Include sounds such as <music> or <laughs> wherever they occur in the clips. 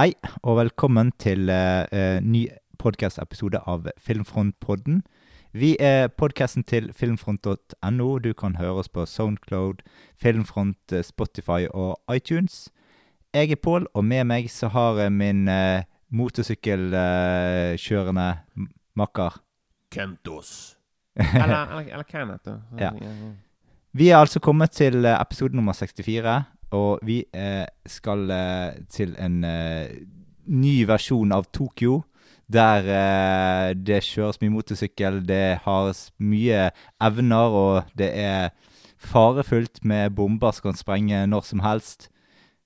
Hei, og velkommen til eh, ny podcast-episode av Filmfrontpodden. Vi er podcasten til filmfront.no. Du kan høre oss på Soundcloud, Filmfront, eh, Spotify og iTunes. Jeg er Pål, og med meg så har jeg min uh, motorsykkelkjørende uh, makker. Kentos. <laughs> Eller, eller, eller Kenneth, da. Ja. Vi er altså kommet til episode nummer 64, og vi eh, skal eh, til en eh, ny versjon av Tokyo. Der eh, det kjøres mye motorsykkel, det har mye evner, og det er farefullt med bomber som kan sprenge når som helst.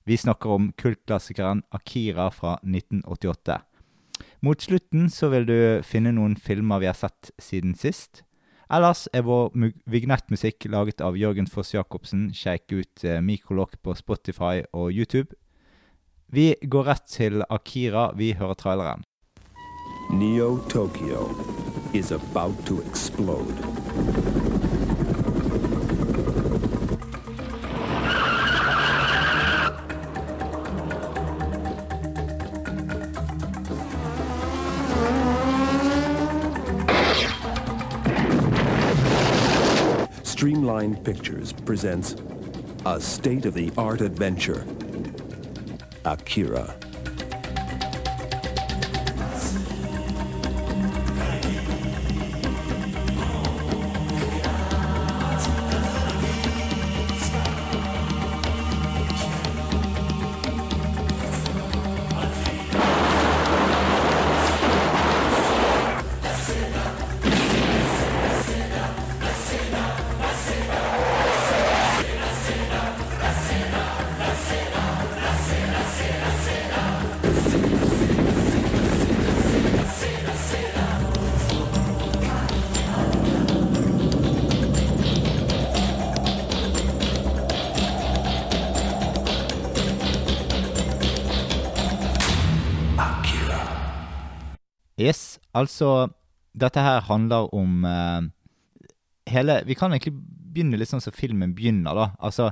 Vi snakker om kultklassikeren Akira fra 1988. Mot slutten så vil du finne noen filmer vi har sett siden sist. Ellers er vår vignettmusikk laget av Jørgen Foss Jacobsen. Sjekk ut eh, Mikrolokk på Spotify og YouTube. Vi går rett til Akira. Vi hører traileren. Neo Tokyo is about to explode. Streamlined Pictures presents a state of the art adventure Akira. Altså Dette her handler om eh, hele Vi kan egentlig begynne litt sånn som filmen begynner, da. Altså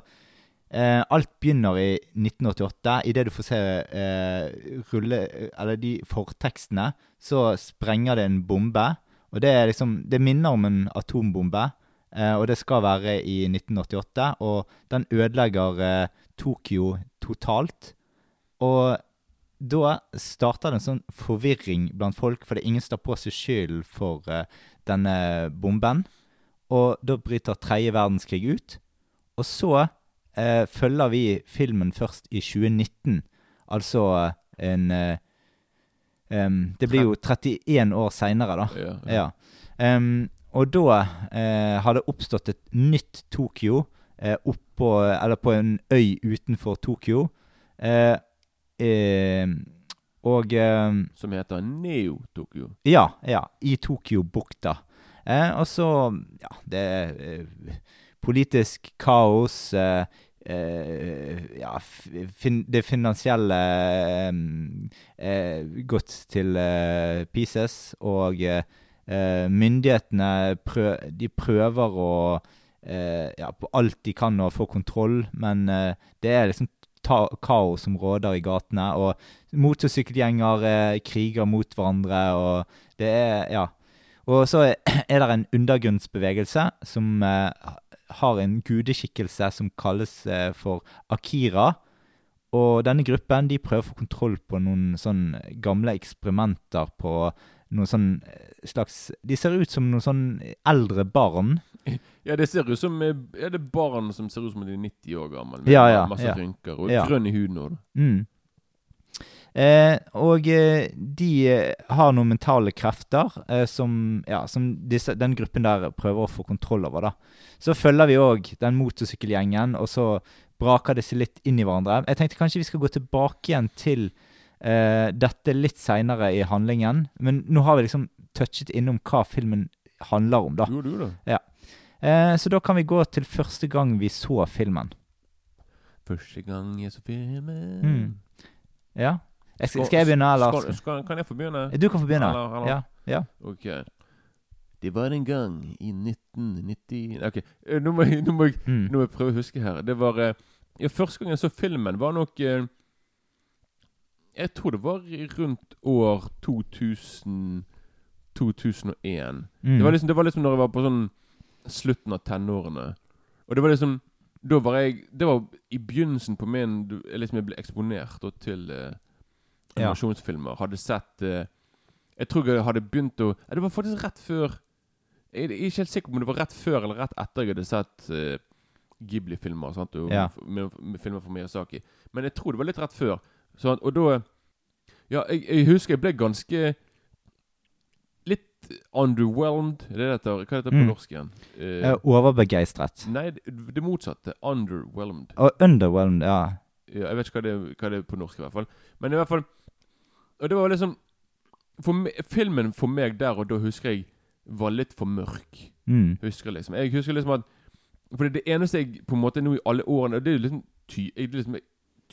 eh, Alt begynner i 1988. Idet du får se eh, rulle Eller de fortekstene, så sprenger det en bombe. Og det er liksom Det minner om en atombombe. Eh, og det skal være i 1988. Og den ødelegger eh, Tokyo totalt. Og da starter det en sånn forvirring blant folk, fordi ingen står på seg skylden for uh, denne bomben. Og da bryter tredje verdenskrig ut. Og så uh, følger vi filmen først i 2019. Altså eh, en em, Det blir jo 31 år seinere, da. Ja. Ja. Em, og da har det oppstått et nytt Tokyo oppå Eller på en øy utenfor Tokyo. Eh, og eh, Som heter Neo Tokyo. Ja, ja. I Tokyo-bukta. Eh, og så Ja, det er eh, politisk kaos. Eh, eh, ja, fin det finansielle eh, eh, gått til eh, pieces, og eh, eh, myndighetene prø de prøver å eh, Ja, på alt de kan å få kontroll, men eh, det er liksom kaos som råder i gatene, og motorsykkelgjenger eh, kriger mot hverandre, og det er Ja. Og så er det en undergrunnsbevegelse som eh, har en gudeskikkelse som kalles eh, for Akira. Og denne gruppen de prøver å få kontroll på noen sånn gamle eksperimenter på noen sånn eh, slags De ser ut som noen sånn eldre barn. <laughs> Ja, det ser ut som eh, Ja, det er barn som ser ut som de er 90 år gammel. Med Ja, ja, masse ja. rynker og Ja. grønn i huden. Og. Mm. Eh, og eh, de eh, har noen mentale krefter eh, som, ja, som disse, den gruppen der prøver å få kontroll over. da. Så følger vi òg den motorsykkelgjengen, og så braker disse litt inn i hverandre. Jeg tenkte kanskje vi skal gå tilbake igjen til eh, dette litt seinere i handlingen. Men nå har vi liksom touchet innom hva filmen handler om, da. Jo, du, da. Eh, så da kan vi gå til første gang vi så filmen. Første gang jeg så filmen Mm. Ja? Jeg skal, skal jeg begynne, eller? Skal, skal, kan jeg få begynne? Du kan få begynne. Eller- eller- Ja, ja. Ok. Det var en gang i 1990 Ok, eh, nå må jeg, nå må jeg, Mm. nå må jeg prøve å huske her. Det var eh, ja, Første gang jeg så filmen, var nok Jeg tror det var rundt år 2000 2001. Mm. Det var liksom Det var liksom når jeg var på sånn slutten av tenårene. Og det var liksom Da var jeg Det var i begynnelsen på min Liksom jeg ble eksponert da, til eh, animasjonsfilmer. Hadde sett eh, Jeg tror jeg hadde begynt å ja, Det var faktisk rett før Jeg er ikke helt sikker på om det var rett før eller rett etter jeg hadde sett eh, Ghibli-filmer. sant, og Ja. med, med filmer fra Miyazaki. Men jeg tror det var litt rett før. Sant? Og da Ja, jeg, jeg husker jeg ble ganske underwhelmed. Er det det heter? Hva heter det på Mm. norsk igjen? Uh, er overbegeistret. Nei, det, det motsatte. Underwhelmed. Og underwhelmed, ja. Ja, jeg vet ikke hva det, hva det er på norsk, i hvert fall. Men i hvert fall Og det var liksom for me, Filmen for meg der og da husker jeg var litt for mørk. Mm. Husker liksom Jeg husker liksom at For det eneste jeg på en måte nå i alle årene Og Det er jo liksom, ty, jeg, det er liksom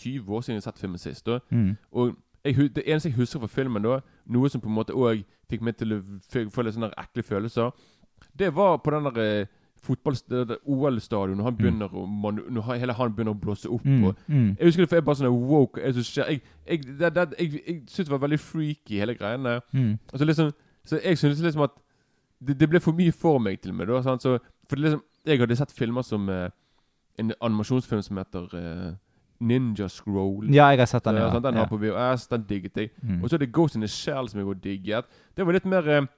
20 år siden jeg har sett filmen sist. Og, Mm. Og jeg, det eneste jeg husker fra filmen, da noe som på en måte òg fikk meg til å få litt sånne ekle følelser, det var på den der eh, OL-stadion, når han begynner å man, hele han begynner å blåse opp. Mm. Mm. jeg husker det, for jeg bare sånn er som skjer? Jeg, jeg, det, det, jeg, jeg syntes det var veldig freaky, hele greiene. Mm. Altså liksom, så jeg syntes liksom at det, det ble for mye for meg til og med. Da, sant? Så, for liksom, jeg hadde sett filmer som eh, en animasjonsfilm som heter eh, Ninja Scroll. Ja, jeg har sett den, Ja, Sånn, den Den ja. har på VHS, den digget jeg. Mm. Og så er det Ghost in the Shell som jeg har digget. Det var litt mer eh,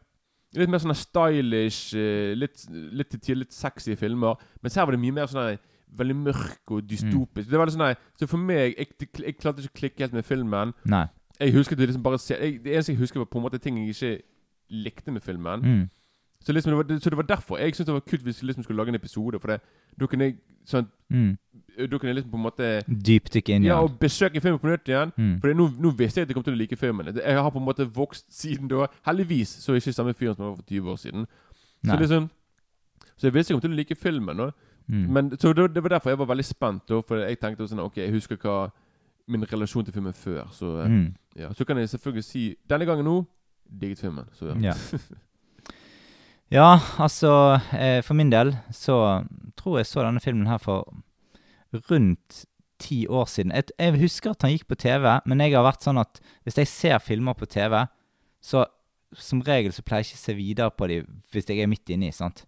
Litt mer sånne stylish, eh, litt, litt litt sexy filmer. Mens her var det mye mer sånn veldig mørk og dystopisk. Det var litt sånn Så for meg jeg, jeg klarte ikke å klikke helt med filmen. Nei. Jeg husker det liksom bare jeg, Det eneste jeg husker, var på en måte ting jeg ikke likte med filmen. Mm. Så, liksom det var, så det var derfor jeg syntes det var kult hvis vi liksom skulle lage en episode. For det, da kunne jeg sånn, Mm. Da kunne jeg liksom på en måte Dypdykke inn i Ja, den. og besøke filmen på nytt igjen. Mm. For nå, nå visste jeg at jeg kom til å like filmen. Jeg har på en måte vokst siden da. Heldigvis så er jeg ikke samme fyren som jeg var for 20 år siden. Så Nei. liksom Så jeg visste jeg kom til å like filmen. Da. Mm. Men Så det, det var derfor jeg var veldig spent. Da, for jeg tenkte sånn Ok, jeg husker hva min relasjon til filmen før. Så Mm. ja, Så kan jeg selvfølgelig si Denne gangen nå digget filmen. Så ja. Ja. <laughs> ja, altså eh, For min del så tror jeg så denne filmen her for rundt ti år siden. Jeg, jeg husker at han gikk på TV, men jeg har vært sånn at hvis jeg ser filmer på TV, så som regel så pleier jeg ikke å se videre på dem hvis jeg er midt inni. sant?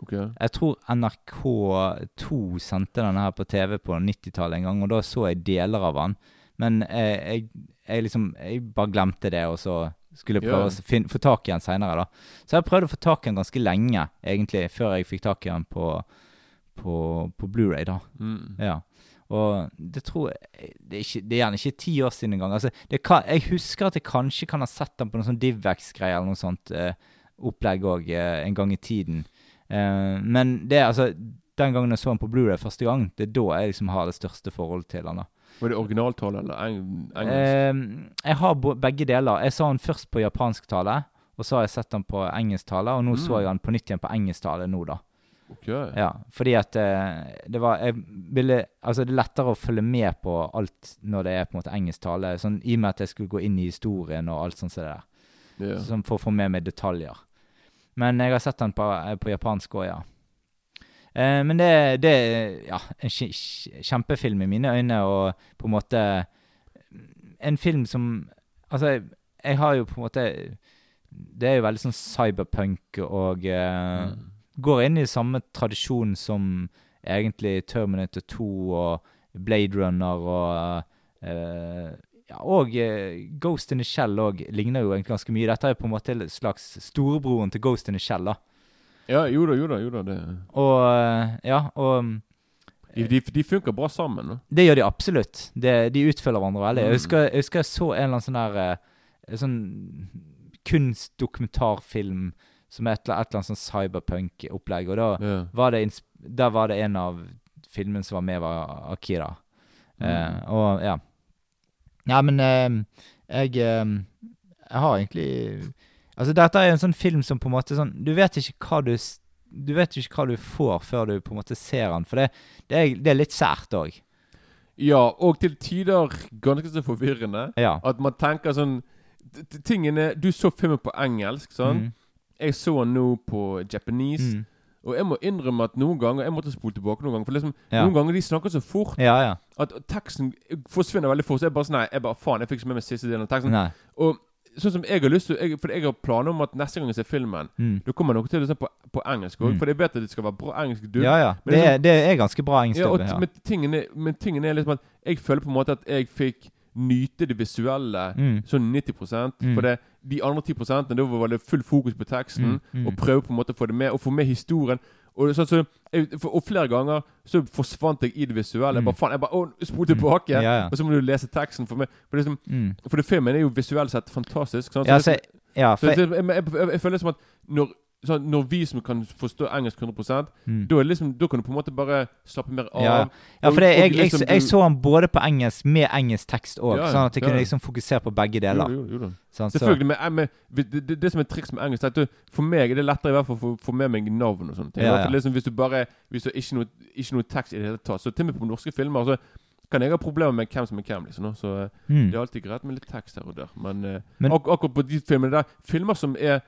Ok Jeg tror NRK2 sendte denne her på TV på 90-tallet en gang, og da så jeg deler av den. Men eh, jeg, jeg liksom Jeg bare glemte det, og så skulle prøve å fin- få tak i den seinere. Så jeg prøvde å få tak i den ganske lenge, egentlig, før jeg fikk tak i den på, på, på Blu-ray da. mm. Ja. Og det tror jeg Det er, ikke, det er gjerne ikke ti år siden engang. Altså, kan, jeg husker at jeg kanskje kan ha sett den på noen sånn Divvex-greier eller noe sånt eh, opplegg òg eh, en gang i tiden. Eh, men det altså Den gangen jeg så den på Blu-ray første gang, det er da jeg liksom har det største forholdet til den. da. Var det originaltale eller eng engelsk? Eh, jeg har begge deler. Jeg så den først på japansk tale, og så har jeg sett den på engelsk tale, og nå Mm. så jeg den på nytt igjen på engelsk tale nå, da. ok. Ja, fordi at eh, det var jeg ville, Altså, det er lettere å følge med på alt når det er på en måte engelsk tale, sånn i og med at jeg skulle gå inn i historien og alt sånt som det der. yeah. Sånn for å få med meg detaljer. Men jeg har sett den på, eh, på japansk òg, ja. Eh, men det, det ja, en kje- kje- kjempefilm i mine øyne, og på en måte En film som Altså, jeg, jeg har jo på en måte Det er jo veldig sånn cyberpunk og eh, Mm. går inn i samme tradisjon som egentlig Terminator 2 og Blade Runner og eh, ja, Og Ghost in the Shell også ligner jo egentlig ganske mye. Dette er på en måte slags storebroren til Ghost in the Shell. da. Ja, jo da, jo da. Jo da det. Og eh, ja, og De, de, de funker bra sammen. Da. det gjør de absolutt. Det, de utfølger hverandre veldig. Jeg Mm. husker jeg, husker jeg så en eller annen sånn der eh, sånn kunstdokumentarfilm som er et, et eller annet sånn cyberpunk-opplegg. Og da Ja. var det, der var det en av filmene som var med, var Akira. Eh, Mm. og ja. Ja, men eh, jeg eh, Jeg har egentlig Altså, dette er en sånn film som på en måte sånn Du vet ikke hva du Du vet ikke hva du får før du på en måte ser den, for det, det, er, det er litt sært òg. ja, og til tider ganske så forvirrende. Ja. At man tenker sånn Tingene Du så filmen på engelsk, sånn. Mm. Jeg så den nå på japanese. Mm. Og jeg må innrømme at noen ganger Jeg måtte spole tilbake noen ganger. For liksom, Ja. noen ganger de snakker så fort Ja, ja. at teksten forsvinner veldig fort. Så jeg bare sånn Nei, jeg bare faen, jeg fikk ikke med meg siste delen av teksten. Nei. Og sånn som jeg har lyst til jeg, For jeg har planer om at neste gang jeg ser filmen, Mm. da kommer noe til å se på, på engelsk òg. Mm. For jeg vet at det skal være bra engelsk dubb. Ja, ja. Det liksom- er, det er ganske bra engelsk. Dubb, ja. Men, tingen er, men tingen er liksom at jeg føler på en måte at jeg fikk nyte det visuelle Mm. sånn 90 Mm. For det, de andre 10% da var det full fokus på teksten. Mm, mm. Og prøve på en måte å få det med, og få med historien. Og, så, så, jeg, for, og flere ganger så forsvant jeg i det visuelle. Jeg Mm. bare faen, jeg bare, å, Spol tilbake! Ja, ja. Og så må du lese teksten. For, meg, for, liksom, Mm. for det filmen er jo visuelt sett fantastisk. Sant? Så Ja, det- så, ja, så for, det, jeg, jeg, jeg, jeg føler som at når, sånn, når vi som kan forstå engelsk 100 mm. da, liksom, da kan du på en måte bare slappe mer av. Ja, ja, for det, og jeg, jeg, liksom jeg så han både på engelsk med engelsk tekst òg, Ja, sånn at jeg kunne liksom fokusere på begge deler. Jo, jo, jo, sant? Selvfølgelig. Med, men det, det, det som er triks med engelsk, er at du, for meg er det lettere i hvert fall å få- med meg navn og sånne ting. Ja, For. Liksom, hvis du bare Hvis du ikke noe, ikke noe tekst i det hele tatt Så til og med på norske filmer så kan jeg ha problemer med hvem som er hvem. liksom. Så eh, mm. det er alltid greit med litt tekst her og der. Men, eh, Men- ak akkurat på de filmene der Filmer som er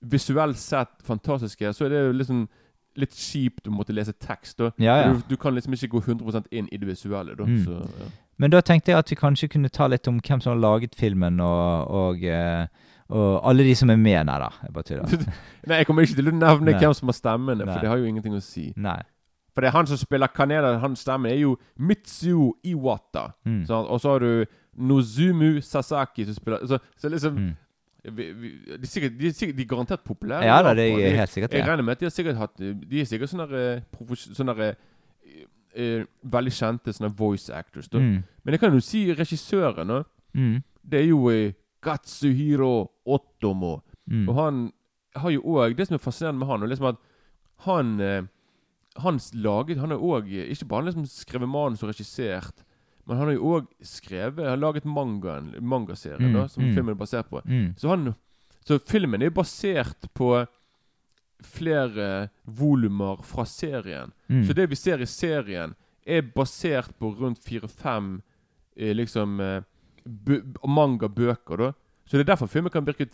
visuelt sett fantastiske, så er det jo liksom litt kjipt å måtte lese tekst. da Ja, ja. Du, du kan liksom ikke gå 100% inn i det visuelle. da Mm. Så, ja. Men da tenkte jeg at vi kanskje kunne ta litt om hvem som har laget filmen, og, og, eh, og alle de som er med Nei da. Jeg bare tuller. <laughs> Nei, Jeg kommer ikke til å nevne Nei. hvem som har stemmene, Nei. for det har jo ingenting å si. Nei. For det er han som spiller Kaneda, hans stemme er jo Mitsuo Iwata. Mm. Og så har du Nozumu Sasaki som spiller Så, så liksom Mm. Vi, vi, de, er sikkert, de, er sikkert, de er garantert populære. Ja da, det er helt sikkert Jeg regner med at de har sikkert hatt De er sikkert sånne, der, sånne uh, eh, eh, veldig kjente sånne voice actors. Mm. Men jeg kan jo si regissøren. Mm. Det er jo Gatsuhiro Katsuhiro Otomo. Mm. Og han har jo òg Det som er fascinerende med han, er liksom at han Hans Han laget Han har òg ikke bare liksom skrevet manus og regissert, men han har jo òg skrevet Han har laget mangaen, mangaserien Mm, da som mm. filmen er basert på. Mm. Så han Så filmen er basert på flere volumer fra serien. Mm. Så det vi ser i serien, er basert på rundt fire-fem eh, liksom eh, bø- mangabøker. da Så det er derfor filmen kan virke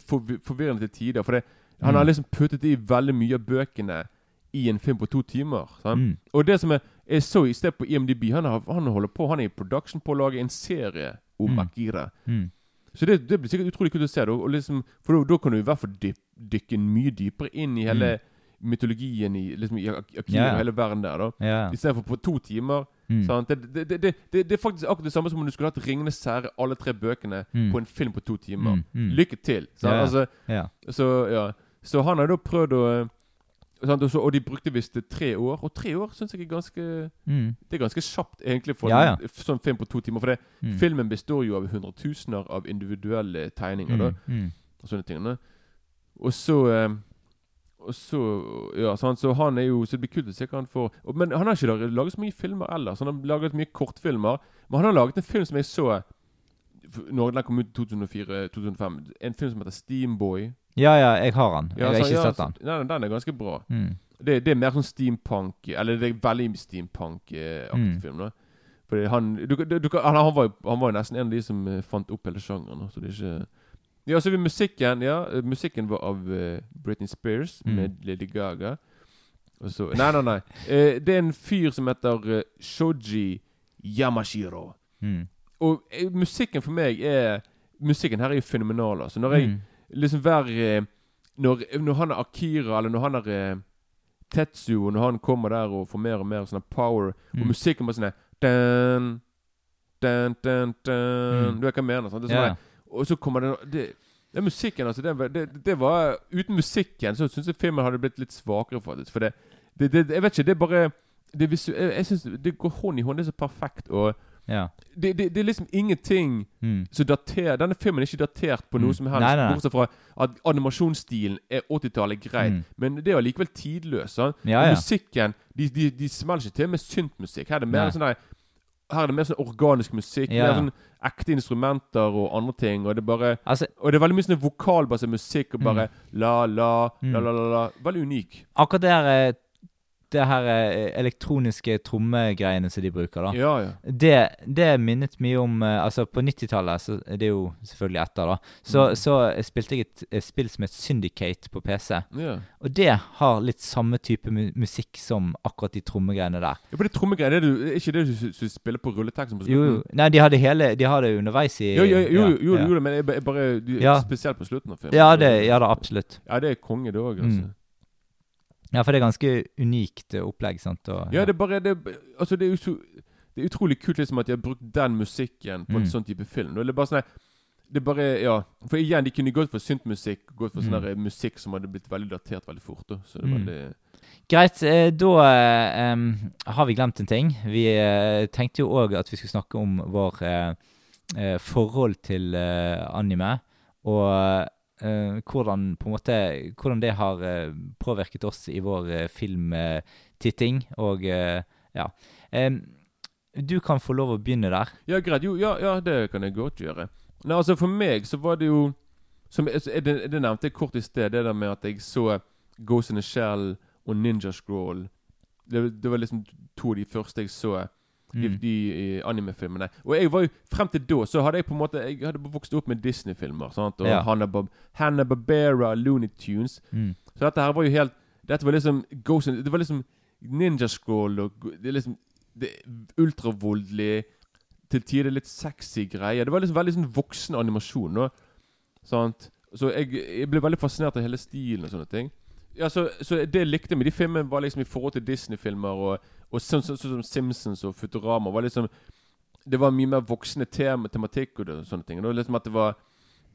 forvirrende til tider. For det, han har Mm. liksom puttet i veldig mye av bøkene i en film på to timer. Mm. Og det som er, jeg så i sted på IMDb Han, har, han holder på Han er i production på å lage en serie om Mm. Akira. Mm. Så det, det blir sikkert utrolig kult å se. Og liksom, for da, kan du i hvert fall dyp, dykke mye dypere inn i hele mytologien i, liksom, i Akira Mm. Ja. og hele verden der. da Ja. Istedenfor på to timer. Mm. Det, det, det, er faktisk akkurat det samme som om du skulle hatt 'Ringenes sære alle tre bøkene, Mm. på en film på to timer. Mm. Mm. Lykke til! Ja. Altså, så, ja. så han har da prøvd å sant? Og, så, og de brukte visst tre år. Og tre år syns jeg er ganske Mm. Det er ganske kjapt, egentlig, for Ja, ja. en sånn film på to timer. For det, Mm. filmen består jo av hundretusener av individuelle tegninger. Mm. Da, og sånne ting. da. Og så eh, Og så Ja, sant? så han er jo Så det blir kult å se hva han får og, Men han har ikke laget, laget så mye filmer ellers. Han har laget mye kortfilmer. Men han har laget en film som jeg så når den kom ut i 2004-2005. En film som heter Steamboy. Ja, ja, jeg har den. Jeg Ja, har så- ikke ja, sett den. Nei, den er ganske bra. Mm. Det, det er mer sånn steampunk Eller det er veldig steampunk-aktig Mm. film. da Fordi han du, du, du, han, han, var han var jo nesten en av de som eh, fant opp hele sjangeren. Så det er ikke Ja, så vi musikken. Ja, eh, musikken var av uh, Britney Spears Mm. med Lady Gaga. Og så Nei, nei, nei. Uh, det er en fyr som heter uh, Shoji Yamashiro. Mm. Og eh, musikken for meg er Musikken her er jo fenomenal. Altså. Når jeg Mm. Liksom hver eh, når, når han er Akira, eller når han er eh, Tetsuo, når han kommer der og får mer og mer sånn power, og Mm. musikken bare sånn dun, dun, dun, dun, Mm. Du vet hva jeg mener? Er sånn yeah. og så kommer det det, den musikken, altså det, det, det var Uten musikken så syns jeg filmen hadde blitt litt svakere, faktisk. For det, det, det Jeg vet ikke, det er bare det, visu- jeg, jeg synes det går hånd i hånd. Det er så perfekt. Og Ja. det, det, det er liksom ingenting Mm. som daterer Denne filmen er ikke datert på noe Mm. som helst, Nei, nei, nei. bortsett fra at animasjonsstilen er 80-tallet greit. Mm. Men det er allikevel tidløst. sant? Ja, ja. musikken De, de, de smeller ikke til med syntmusikk. Her er det mer sånn der, Her er det mer sånn organisk musikk. Ja. Mer sånn ekte instrumenter og andre ting. Og det er bare Altså, Og det er veldig mye sånn vokalbasert musikk og bare Mm. la, la, Mm. la, la, la, la. Veldig unik. akkurat der eh, det her eh, elektroniske trommegreiene som de bruker, da. Ja, ja. Det, det minnet mye om eh, Altså, på 90-tallet, så det er jo selvfølgelig etter, da, så, Mm. så spilte jeg et, et spill som het Syndicate på PC. ja. Og det har litt samme type mu musikk som akkurat de trommegreiene der. Ja, for det trommegreiene det er du- er ikke det du, du spiller på rulleteksten på Jo. Nei, de har det hele De har det underveis i Jo, jo, jo, jo, ja. jo, men jeg, jeg bare du, Spesielt på slutten av filmen. Ja, det, ja da, absolutt. Ja, det er konge, det òg, altså. Mm. Ja, for det er ganske unikt eh, opplegg, sant. Og, Ja, det er bare det, Altså, det er, utro, det er utrolig kult liksom at de har brukt den musikken på en Mm. sånn type film. Og det er bare sånn Det er bare Ja. For igjen, de kunne gått for syntmusikk, gått for sånn Mm. musikk som hadde blitt veldig datert veldig fort. Da. Så det Mm. veldig Greit, eh, da um, har vi glemt en ting. Vi uh, tenkte jo òg at vi skulle snakke om vår uh, forhold til uh, anime. Og hvordan på en måte Hvordan det har eh, påvirket oss i vår eh, filmtitting. Og eh, ja. Du kan få lov å begynne der. Ja, greit. Jo, ja, ja, det kan jeg godt gjøre. Nei, altså For meg så var det jo som, jeg, det, det nevnte jeg kort i sted, det der med at jeg så Ghost in the Shell og Ninja Scroll. Det, det var liksom to av de første jeg så. De, Mm. de animefilmene. Og jeg var jo frem til da så hadde jeg på en måte Jeg hadde vokst opp med Disney-filmer. Og Ja. Hanna Looney Tunes. Mm. Så dette her var jo helt Dette var liksom Ghost Det var liksom Ninja Scroll og Det liksom Det er ultravoldelig Til tider litt sexy greier. Det var liksom veldig sånn voksen animasjon. nå Sant? Så jeg, jeg ble veldig fascinert av hele stilen og sånne ting. Ja, så, så det jeg likte med de filmene, var liksom i forhold til Disney-filmer og, og sånn sånn- så, som Simpsons og Futurama var liksom Det var mye mer voksne tema, tematikk og det, og sånne ting. Det var liksom at det var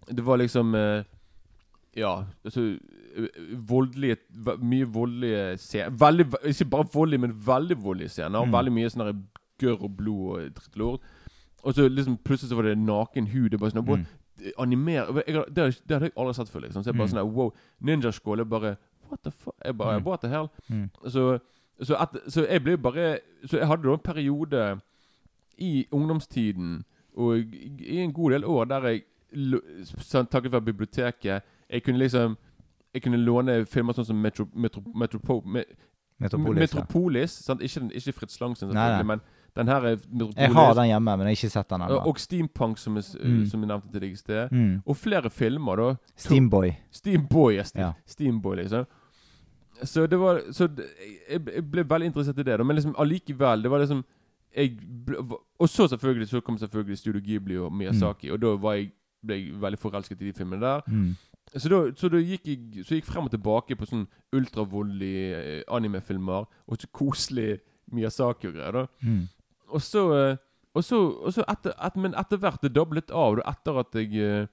Det var liksom eh, Ja, altså eh, Voldelige Mye voldelige scener. Veldig, ikke bare voldelige, men veldig voldelige scener. Mm. Veldig mye sånn gørr og blod og drittlort. Og så liksom plutselig så var det naken hud. Det var sånn, Mm. animer det hadde jeg aldri sett før. Liksom. Så jeg bare Mm. sånn Wow. Ninjaskål er bare What the fuck? Jeg bare, Mm. What the hell? Mm. Så, så, at, så jeg ble bare Så jeg hadde da en periode i ungdomstiden og i en god del år der jeg sånn, Takket være biblioteket Jeg kunne liksom Jeg kunne låne filmer sånn som Metro, Metro, Metropo, Me, Metropolis. ja. Metropolis. Sant? Ikke, ikke Fritz Lang sin, Nei, nei. selvfølgelig, men den her er Metropolis. Jeg har den hjemme, men jeg har ikke sett den ennå. og Steampunk, som, er, Mm. som jeg nevnte til deg i sted. Mm. Og flere filmer, da. Steamboy. Steamboy, Ja. Steamboy, liksom. Så det var Så det, jeg, jeg ble veldig interessert i det, da. Men liksom allikevel, det var liksom jeg ble, Og så selvfølgelig Så kom selvfølgelig Studio Ghibli og Miyazaki, og da var jeg, ble jeg veldig forelsket i de filmene der. Mm. Så da, så da gikk jeg Så gikk frem og tilbake på sånn ultravoldelige eh, animefilmer, og så koselig Miyazaki og greier. da Mm. Og så eh, Og så, og så etter, et, Men etter hvert det doblet av da, etter at jeg eh,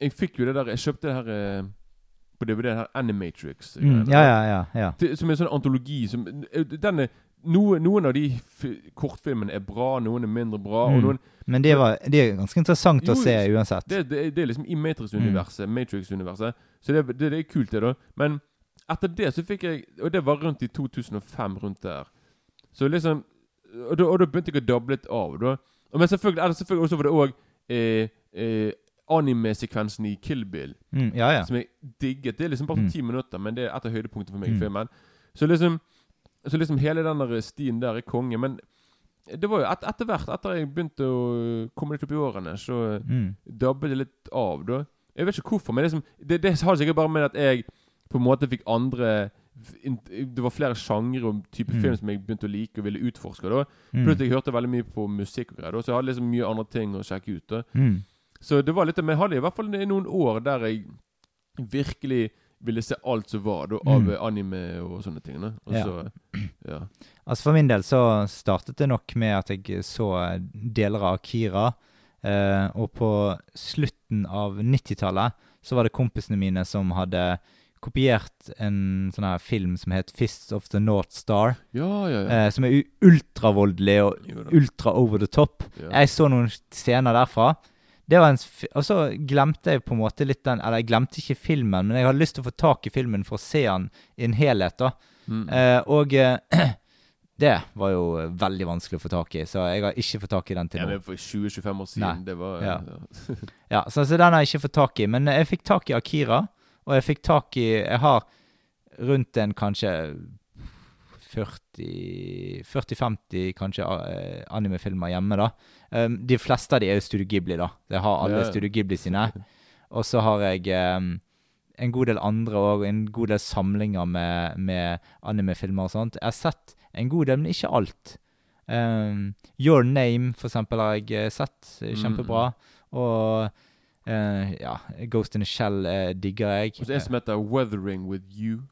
Jeg fikk jo det der Jeg kjøpte det her på DVD, her Animatrix. Mm. Ja, ja, ja. ja. Som er en sånn antologi som eh, den er, noe, Noen av de fi- kortfilmene er bra, noen er mindre bra. Mm. noen, Men det, var, det er ganske interessant Jo, å se uansett. det, det, det er liksom i Matrix-universet. Mm. Matrix-universet Så det, er kult, det, da. Men etter det så fikk jeg Og det var rundt i 2005, rundt der. Så liksom Og da, og da begynte jeg å doble litt av. da Men selvfølgelig, selvfølgelig også var det òg eh, eh, anime-sekvensen i Kill Bill, Mm, ja, ja. som jeg digget. Det er liksom bare Mm. ti minutter, men det er et av høydepunktene for meg Mm. i filmen. Så liksom Så liksom hele den der stien der er konge. Men det var jo et, etter hvert, etter jeg begynte å komme litt opp i årene, så Mm. dabbet det litt av, da. Jeg vet ikke hvorfor, men det, er det, det har sikkert bare med at jeg på en måte fikk andre Det var flere sjangre og type Mm. film som jeg begynte å like og ville utforske. da Mm. Plutselig jeg hørte veldig mye på musikk og greier, da, så jeg hadde liksom mye andre ting å sjekke ut. da Mm. Så det var litt Men jeg hadde i hvert fall noen år der jeg virkelig ville se alt som var da, av Mm. anime og sånne ting. Og Ja. så, ja. Altså For min del så startet det nok med at jeg så deler av Akira. Eh, og på slutten av 90-tallet så var det kompisene mine som hadde kopiert en sånn her film som het 'Fists of the North Star'. ja, ja, ja. Eh, som er ultravoldelig og ultra over the top. Jeg så noen scener derfra. Det var en Og så glemte jeg på en måte litt den Eller jeg glemte ikke filmen, men jeg hadde lyst til å få tak i filmen for å se den i en helhet. da Mm. Eh, og eh, <clears throat> det var jo eh, veldig vanskelig å få tak i, så jeg har ikke fått tak i den til ja, nå. var For 20-25 år siden, Nei. det var Ja. ja. <laughs> Ja, så, så den har jeg ikke fått tak i. Men jeg fikk tak i Akira, og jeg fikk tak i Jeg har rundt en kanskje 40 40-50 kanskje eh, animefilmer hjemme, da. Um, de fleste av de er jo Studio Ghibli, da. Jeg har alle ja. Studio Ghibli sine. Og så har jeg um, en god del andre òg, en god del samlinger med, med animefilmer og sånt. Jeg har sett en god del, men ikke alt. Um, Your Name, for eksempel, har jeg eh, sett. Mm. Kjempebra. Og Uh, ja, Ghost in a Shell uh, digger jeg. Og så en som heter 'Weathering with You'.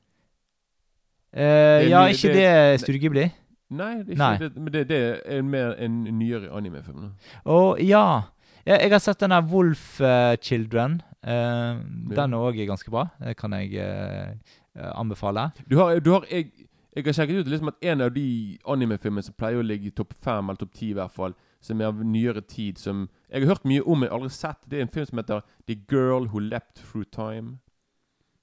Er ja, ny- ikke det- det Studio Ghibli? Nei, det Nei. Det, men det, det er en mer en nyere animefilm. Å ja. Jeg, jeg har sett denne Wolf uh, Children. Uh, Den òg er ganske bra. Det kan jeg anbefale. Du har, du har jeg, jeg har sjekket ut liksom at en av de animefilmene som pleier å ligge i topp fem, eller topp ti i hvert fall, som er av nyere tid, som jeg har hørt mye om, men aldri sett, det er en film som heter The Girl Who Leapt Through Time.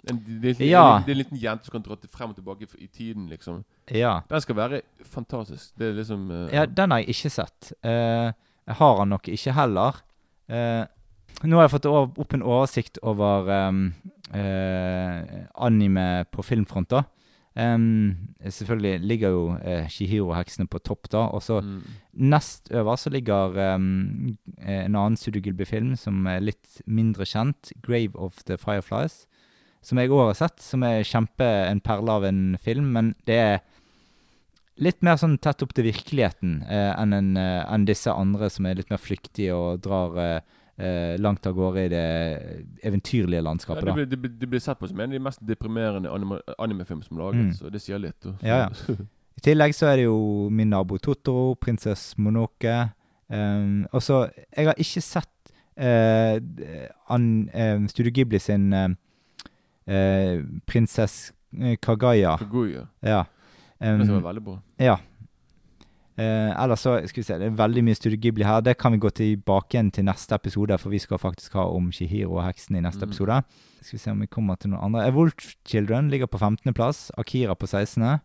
En, det, er, Ja. det er en liten jente som kan dra frem og tilbake i tiden, liksom. Ja. Den skal være fantastisk. Det er liksom uh, ja, den har jeg ikke sett. Uh, jeg har den nok ikke heller. Uh, nå har jeg fått opp en oversikt over um, anime på filmfront, da. Um, selvfølgelig ligger jo uh, Shihiro-heksene på topp, da. Og så mm. Nest over så ligger um, en annen Studio Ghibli-film som er litt mindre kjent, 'Grave of the Fireflies', som jeg òg har sett, som er kjempe en perle av en film, men det er litt mer sånn tett opp til virkeligheten eh, enn en, eh, enn disse andre som er litt mer flyktige og drar eh, eh, langt av gårde i det eventyrlige ja, landskapet. det, blir, det, blir, det blir sett på som en av de mest deprimerende anime, animefilm som er laget, Mm. så det sier litt. Ja, ja. <laughs> I tillegg så er det jo Min nabo Totoro, Prinsess Monoke. Um, og så Jeg har ikke sett uh, an, um, Studio Ghibli sin eh, eh, Prinsess eh, Kagaya. Kaguya. Ja. Um, Det var veldig bra. ja. Eh, ellers så skal vi se, det er veldig mye Studio Ghibli her. Det kan vi gå tilbake igjen til neste episode, for vi skal faktisk ha om Shihiro og heksen i neste mm. episode. Skal vi se om vi kommer til noen andre. Evolve Children ligger på 15.-plass. Akira på 16.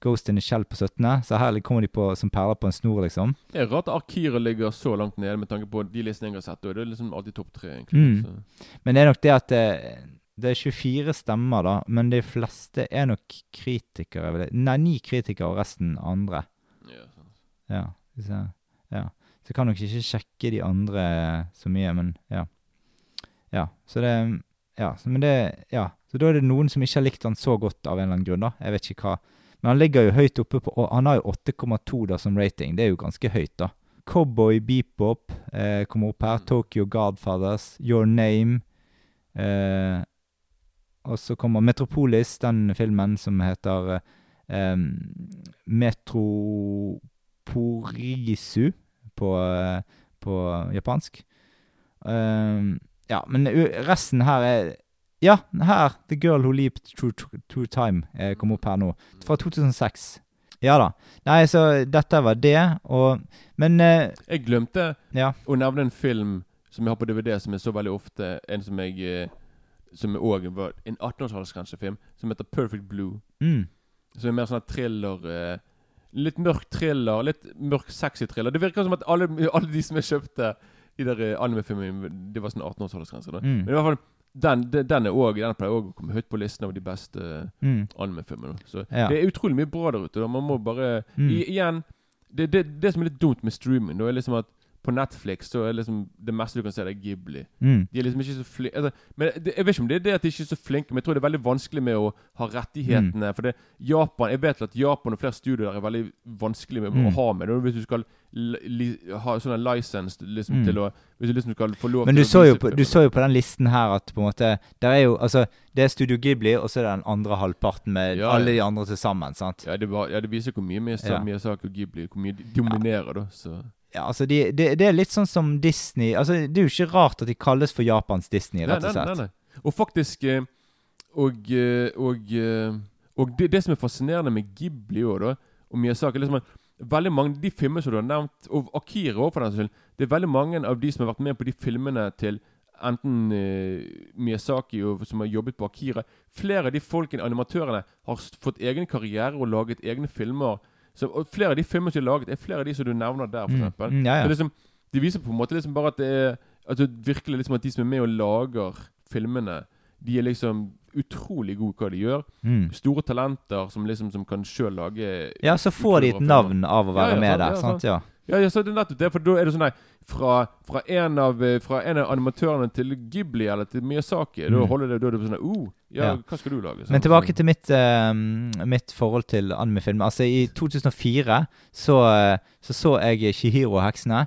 Ghost in the Shell på 17. Så her kommer de på, som perler på en snor, liksom. Det er rart at Akira ligger så langt nede med tanke på de listene jeg har sett. Og det er liksom alltid topp tre, egentlig. Mm. Men det er nok det at det, det er 24 stemmer, da. Men de fleste er nok kritikere. Nei, ni kritikere og resten andre. Ja, sant. Ja. så, ja. Så jeg kan nok ikke sjekke de andre så mye, men ja. Ja, så det Ja, så, men det Ja. Så da er det noen som ikke har likt han så godt av en eller annen grunn, da. Jeg vet ikke hva. Men han ligger jo høyt oppe på og Han har jo 8,2 da som rating. Det er jo ganske høyt, da. Cowboy Beepop eh, kommer opp her. Mm. Tokyo Godfathers. Your Name. Eh, og så kommer Metropolis, den filmen som heter eh, Metroporisu på, eh, på japansk. Ja, men resten her er Ja, her! The Girl Who Leaped Through, through Time eh, kom opp her nå. Fra 2006. Ja da. Nei, så dette var det, og Men eh, Jeg glemte ja. å nevne en film som jeg har på DVD, som er så veldig ofte en som jeg eh, Som òg var en 18-årsgrensefilm, som heter Perfect Blue. Mm. Som er mer sånn thriller uh, Litt mørk thriller, litt mørk sexy thriller. Det virker som at alle, alle de som jeg kjøpte i der anime-filmene, det var sånn 18-årsgrense. Mm. Men i hvert fall den, den, også, den pleier òg å komme høyt på listen over de beste mm. anime-filmene. Så Ja. det er utrolig mye bra der ute. Da. Man må bare Mm. I, Igjen, det, det, det som er litt dumt med streaming, da er liksom at på Netflix så er liksom det meste du kan se, det er Ghibli. Mm. De er liksom ikke så flinke altså, Men det, Jeg vet ikke om det er det at de ikke er så flinke, men jeg tror det er veldig vanskelig med å ha rettighetene. For det, Japan, Jeg vet at Japan og flere studier er veldig vanskelig med Mm. å ha med. Hvis du skal li, ha sånn en license liksom, Mm. til å Hvis du liksom skal få lov Men til du å så, vise på, filmen. du så jo på den listen her at på en måte Der er jo Altså, det er Studio Ghibli, og så er det den andre halvparten med Ja, alle de andre til sammen. sant? ja det, var, ja, det viser hvor mye Miyazaki, Ja. Og Ghibli Hvor mye de dominerer, da. Så Ja, altså, de, det, det er litt sånn som Disney Altså, Det er jo ikke rart at de kalles for Japans Disney, rett og slett. nei, nei, nei. Og faktisk eh, Og, eh, og, eh, og det, det som er fascinerende med Ghibli òg, da, og Miyazaki liksom at Veldig mange de filmene som du har nevnt, og Akira òg, for den skyld Det er veldig mange av de som har vært med på de filmene til enten eh, Miyazaki og som har jobbet på Akira Flere av de folkene, animatørene, har fått egen karriere og laget egne filmer. Så, og flere av de filmene som er laget, er flere av de som du nevner der, for Mm. Mm, ja, Så liksom, de viser på en måte liksom bare at det er At det virkelig liksom at de som er med og lager filmene, De er liksom utrolig gode i hva de gjør. Mm. Store talenter som liksom som kan sjøl lage Ja, så får de et navn av å være ja, med sant, der. ja, sant? Ja. Ja, ja, så det er nettopp det. For da er det sånn nei, fra, fra, en av, eh, fra en av animatørene til Ghibli eller til Miyazaki, da Mm. holder det da er det sånn oh, ja, Ja. hva skal du lage? Sånn, Men tilbake til mitt, uh, mitt forhold til animefilm. Altså, i 2004 så eh, så, så jeg Shihiro-heksene,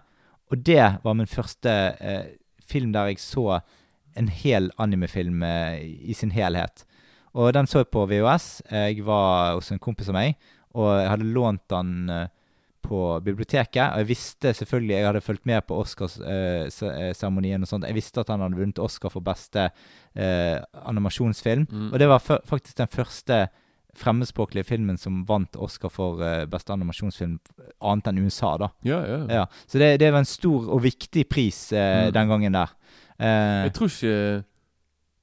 og det var min første uh, film der jeg så en hel animefilm eh, i sin helhet. Og den så jeg på VHS. Jeg var hos en kompis av meg, og jeg hadde lånt den eh, på biblioteket. Og jeg visste selvfølgelig Jeg hadde fulgt med på Oscarseremonien og sånt. Jeg visste at han hadde vunnet Oscar for beste eh, animasjonsfilm. Mm. Og det var faktisk den første fremmedspråklige filmen som vant Oscar for eh, beste animasjonsfilm, annet enn USA, da. Ja, ja. Ja, Så det, det var en stor og viktig pris eh, Mm. den gangen der. Eh, Jeg tror ikke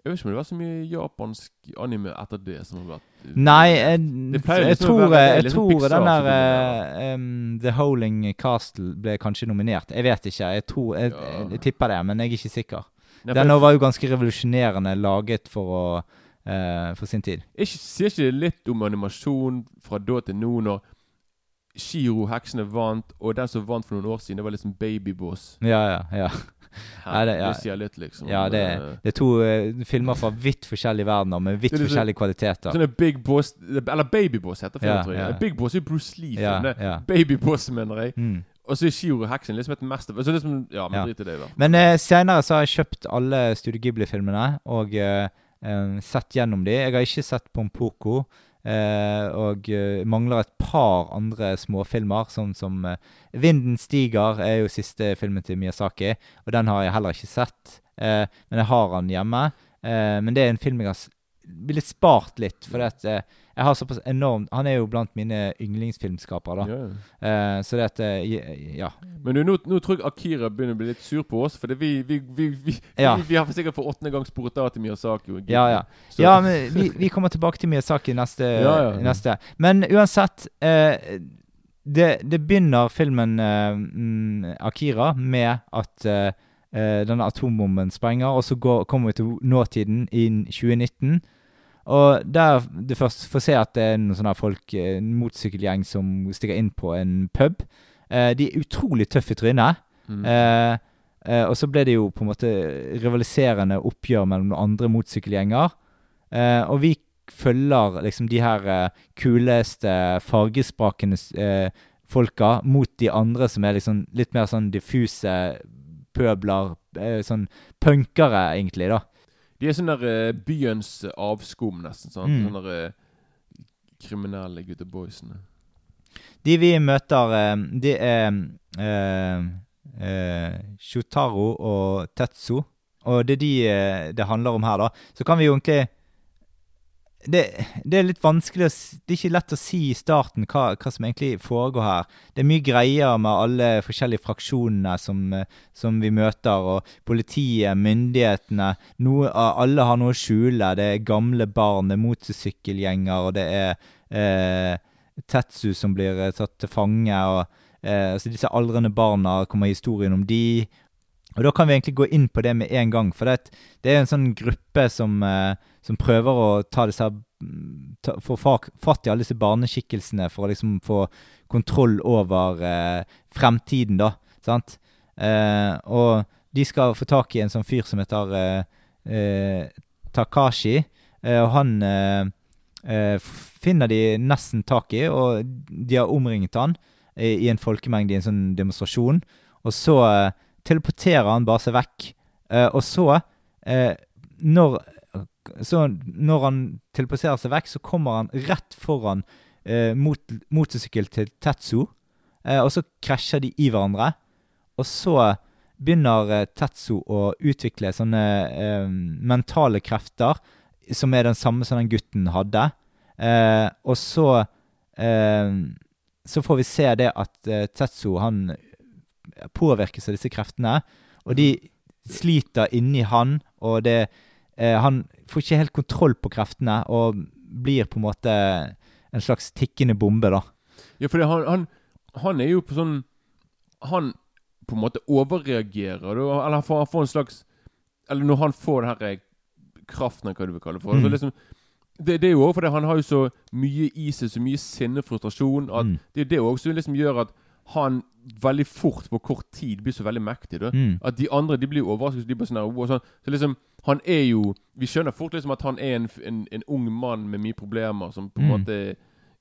Jeg vet ikke om det var så mye japansk anime etter det som har vært Nei, jeg, Det jeg liksom tror, være- er jeg liksom tror den der dominerer. eh, The Howling Castle ble kanskje nominert. Jeg vet ikke. Jeg tror Jeg, Ja. jeg tipper det, men jeg er ikke sikker. Nei, Den var jo ganske revolusjonerende laget for å uh, For sin tid. ikke, Sier ikke det litt om animasjon fra da til nå, når Shiro, heksene, vant, og den som vant for noen år siden, det var liksom Babyboss. Ja, ja, ja. Ja, det- ja. sier litt, liksom. Ja, det, Eh, det er to uh, filmer fra vidt forskjellige verdener med vidt forskjellige kvaliteter. Sånn er Big Boss Eller Babyboss heter filmen, Ja, tror jeg. ja. Big Boss er Bruce Lee-film. Ja, det. ja. Babyboss, mener jeg. Mm. Og så er Shiro heksen liksom et mester... Så liksom, ja, men Ja. drit i det, da. Men uh, senere så har jeg kjøpt alle Studio Ghibli-filmene og uh, eh, sett gjennom de. Jeg har ikke sett Pompoko. Eh, og eh, mangler et par andre småfilmer, sånn som eh, 'Vinden stiger' er jo siste filmen til Miyazaki. Og den har jeg heller ikke sett. Eh, men jeg har den hjemme. Eh, men det er en film jeg har ville spart litt, for at, eh, jeg har såpass enormt Han er jo blant mine yndlingsfilmskapere, da. Ja. Eh, så det at eh, Ja. Men du, nå, nå tror jeg Akira begynner å bli litt sur på oss, for det vi, vi, vi, vi, Ja. vi, har sikkert for åttende gang sporet av til Miyazaki. og Ja, ja. Så- Ja, men vi, vi kommer tilbake til Miyazaki neste. Ja, ja. neste. Men uansett eh, det, det begynner filmen eh, mm, Akira med at eh, eh, denne atombomben sprenger, og så går, kommer vi til nåtiden i 2019. Og der du først får se at det er noen sånne folk, eh, en motorsykkelgjeng som stikker inn på en pub. Eh, de er utrolig tøffe i trynet. Mm. Eh, eh, og så ble det jo på en måte rivaliserende oppgjør mellom noen andre motorsykkelgjenger. Eh, og vi følger liksom de her eh, kuleste, fargesprakende folka mot de andre som er liksom litt mer sånn diffuse pøbler. Sånn punkere, egentlig, da. De er sånn der eh, byens avskum, nesten. Sånn. Mm. Sånne der, eh, kriminelle gutteboysene. De vi møter, eh, de er eh, eh, Shotaro og Tetsu. Og det er de det handler om her, da. Så kan vi jo egentlig det, det er litt vanskelig å Det er ikke lett å si i starten hva, hva som egentlig foregår her. Det er mye greier med alle forskjellige fraksjonene som, eh, som vi møter, og politiet, myndighetene noe, Alle har noe å skjule. Det er gamle barn, det er motorsykkelgjenger, og det er eh, Tetsu som blir eh, tatt til fange. og eh, altså Disse aldrende barna kommer historien om de. Og Da kan vi egentlig gå inn på det med en gang. For det, det er en sånn gruppe som, eh, som prøver å ta disse her, mm, Få fatt i alle disse barneskikkelsene for å liksom få kontroll over eh, fremtiden, da. Sant? Eh, og de skal få tak i en sånn fyr som heter eh, eh, Takashi. Eh, og han finner de nesten tak i, og de har omringet han i, i en folkemengde i en sånn demonstrasjon. Og så teleporterer han bare seg vekk. Eh, og så, eh, når, så når han teleporterer seg vekk, så kommer han rett foran eh, mot, motorsykkel til Tetsu. Eh, og så krasjer de i hverandre. Og så begynner eh, Tetsu å utvikle sånne eh, mentale krefter som er den samme som den gutten hadde. Og så Så får vi se det at Tetsu han påvirkes av disse kreftene. Og de sliter inni han, og det eh, Han får ikke helt kontroll på kreftene og blir på en måte en slags tikkende bombe, da. Ja, for han, han, han er jo på sånn Han på en måte overreagerer. Eller han får, han får en slags Eller når han får den her eh, kraften, hva du vil kalle det for. Mm. Så liksom, det, det er jo også fordi han har jo så mye i seg, så mye sinne frustrasjon, at Mm. det er det også som liksom gjør at han veldig fort, på kort tid, blir så veldig mektig. Mm. At de andre de blir overrasket. De blir sånn, wow, sånn. Så liksom, han er jo Vi skjønner fort liksom at han er en, en, en ung mann med mye problemer, som på en Mm. måte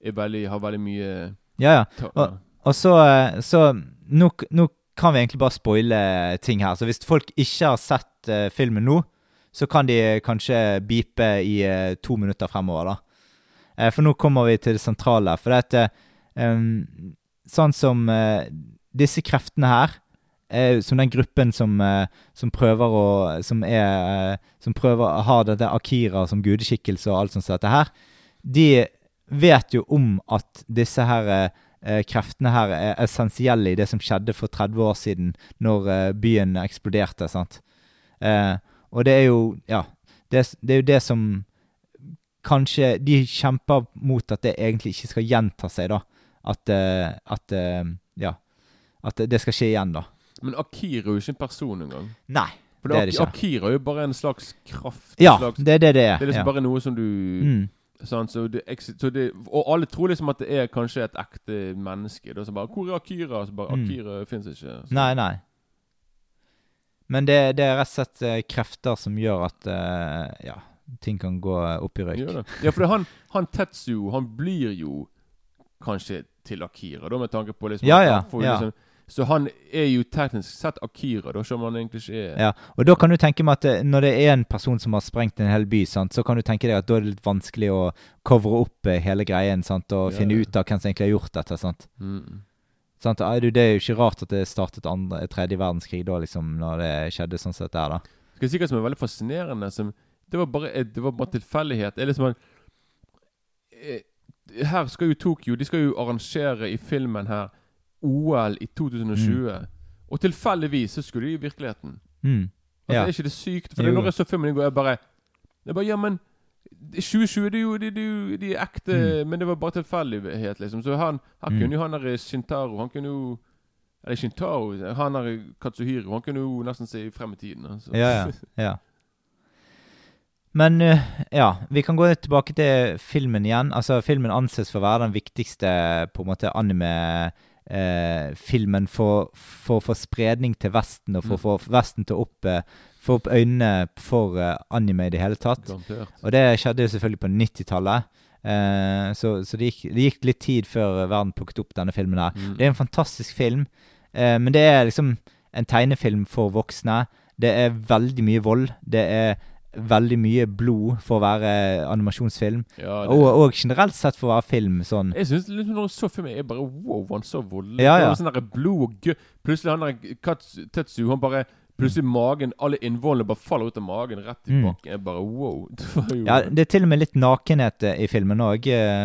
er veldig, har veldig mye Ja, ja. Og- Og så, eh, så nå, nå kan vi egentlig bare spoile ting her. Så hvis folk ikke har sett uh, filmen nå, så kan de kanskje beepe i uh, to minutter fremover, da. Uh, for nå kommer vi til det sentrale. For det at eh, um, Sånn som eh, disse kreftene her, eh, som den gruppen som, eh, som prøver å Som er eh, Som prøver har dette Akira som gudeskikkelse og alt sånt som dette her, de vet jo om at disse her eh, kreftene her er essensielle i det som skjedde for 30 år siden, når eh, byen eksploderte. sant? Og det er jo Ja. Det, det er jo det som Kanskje De kjemper mot at det egentlig ikke skal gjenta seg, da. At, eh, at eh, Ja. At det skal skje igjen, da. Men Akira er jo ikke en person engang. Nei, For det er det ikke. Akira er jo bare en slags kraft. Ja, slags, det er det det er. det er liksom ja. bare noe som du mm. sant, så det, så det, Og alle tror liksom at det er kanskje et ekte menneske. Da, som bare 'Hvor er Akira?' Så bare Mm. 'Akira fins ikke'. Så, Nei, nei. Men det, det er rett og slett eh, krefter som gjør at uh, ja, ting kan gå opp i røyk. Gjør. Ja, for han, han Tetsu, han blir jo kanskje til Akira, da, med tanke på liksom Ja, ja, ja. Liksom, så han er jo teknisk sett Akira, da, som han egentlig ikke er. Ja, og da kan du tenke meg at det, når det er en person som har sprengt en hel by, sant, så kan du tenke deg at da er det litt vanskelig å covre opp eh, hele greien sant, og Ja, finne ut av hvem som egentlig har gjort dette. Sant? Mm. Sant? Er det er jo ikke rart at det startet andre, tredje verdenskrig da, liksom, når det skjedde sånn sett der, da. Skal jeg si hva som er veldig fascinerende? Som, det var bare det var bare tilfeldighet. Det er liksom en, eh, Her skal jo Tokyo De skal jo arrangere i filmen her OL i 2020. Mm. Og tilfeldigvis så skulle de i virkeligheten. Mm. Altså, Ja. Er ikke det sykt? For Jo. når jeg så filmen i går, jeg bare Jeg bare Ja, men 2020, det er jo, det, det, er jo- de er ekte Men det var bare tilfeldighet, liksom. Så han, han Mm. kunne jo han der Shintaro Han kunne jo Eller Shintaro Han der Katsuhiro Han kunne jo nesten se frem i tiden. Altså. Ja, ja. ja. <laughs> Men eh, ja, vi kan gå tilbake til filmen igjen. Altså, Filmen anses for å være den viktigste på en måte anime-filmen for, for å få spredning til Vesten, og for å få Vesten til å opp, eh, få opp øynene for eh, anime i det hele tatt. Garantert. Og det skjedde jo selvfølgelig på 90-tallet. Eh, så så det, gikk, det gikk litt tid før verden plukket opp denne filmen her. Mm. Det er en fantastisk film, eh, men det er liksom en tegnefilm for voksne. Det er veldig mye vold. Det er veldig mye blod for å være animasjonsfilm. Ja, det, Og, og generelt sett for å være film sånn. Jeg synes liksom når du så filmen, jeg bare Wow, han så voldelig Ja, ja. sånn der blod og gø Plutselig han der Kats- Tetsu, han bare Plutselig magen Alle innvollene bare faller ut av magen rett i Mm. bakken. Jeg bare wow. <laughs> Det Ja, Det er til og med litt nakenhet eh, i filmen òg,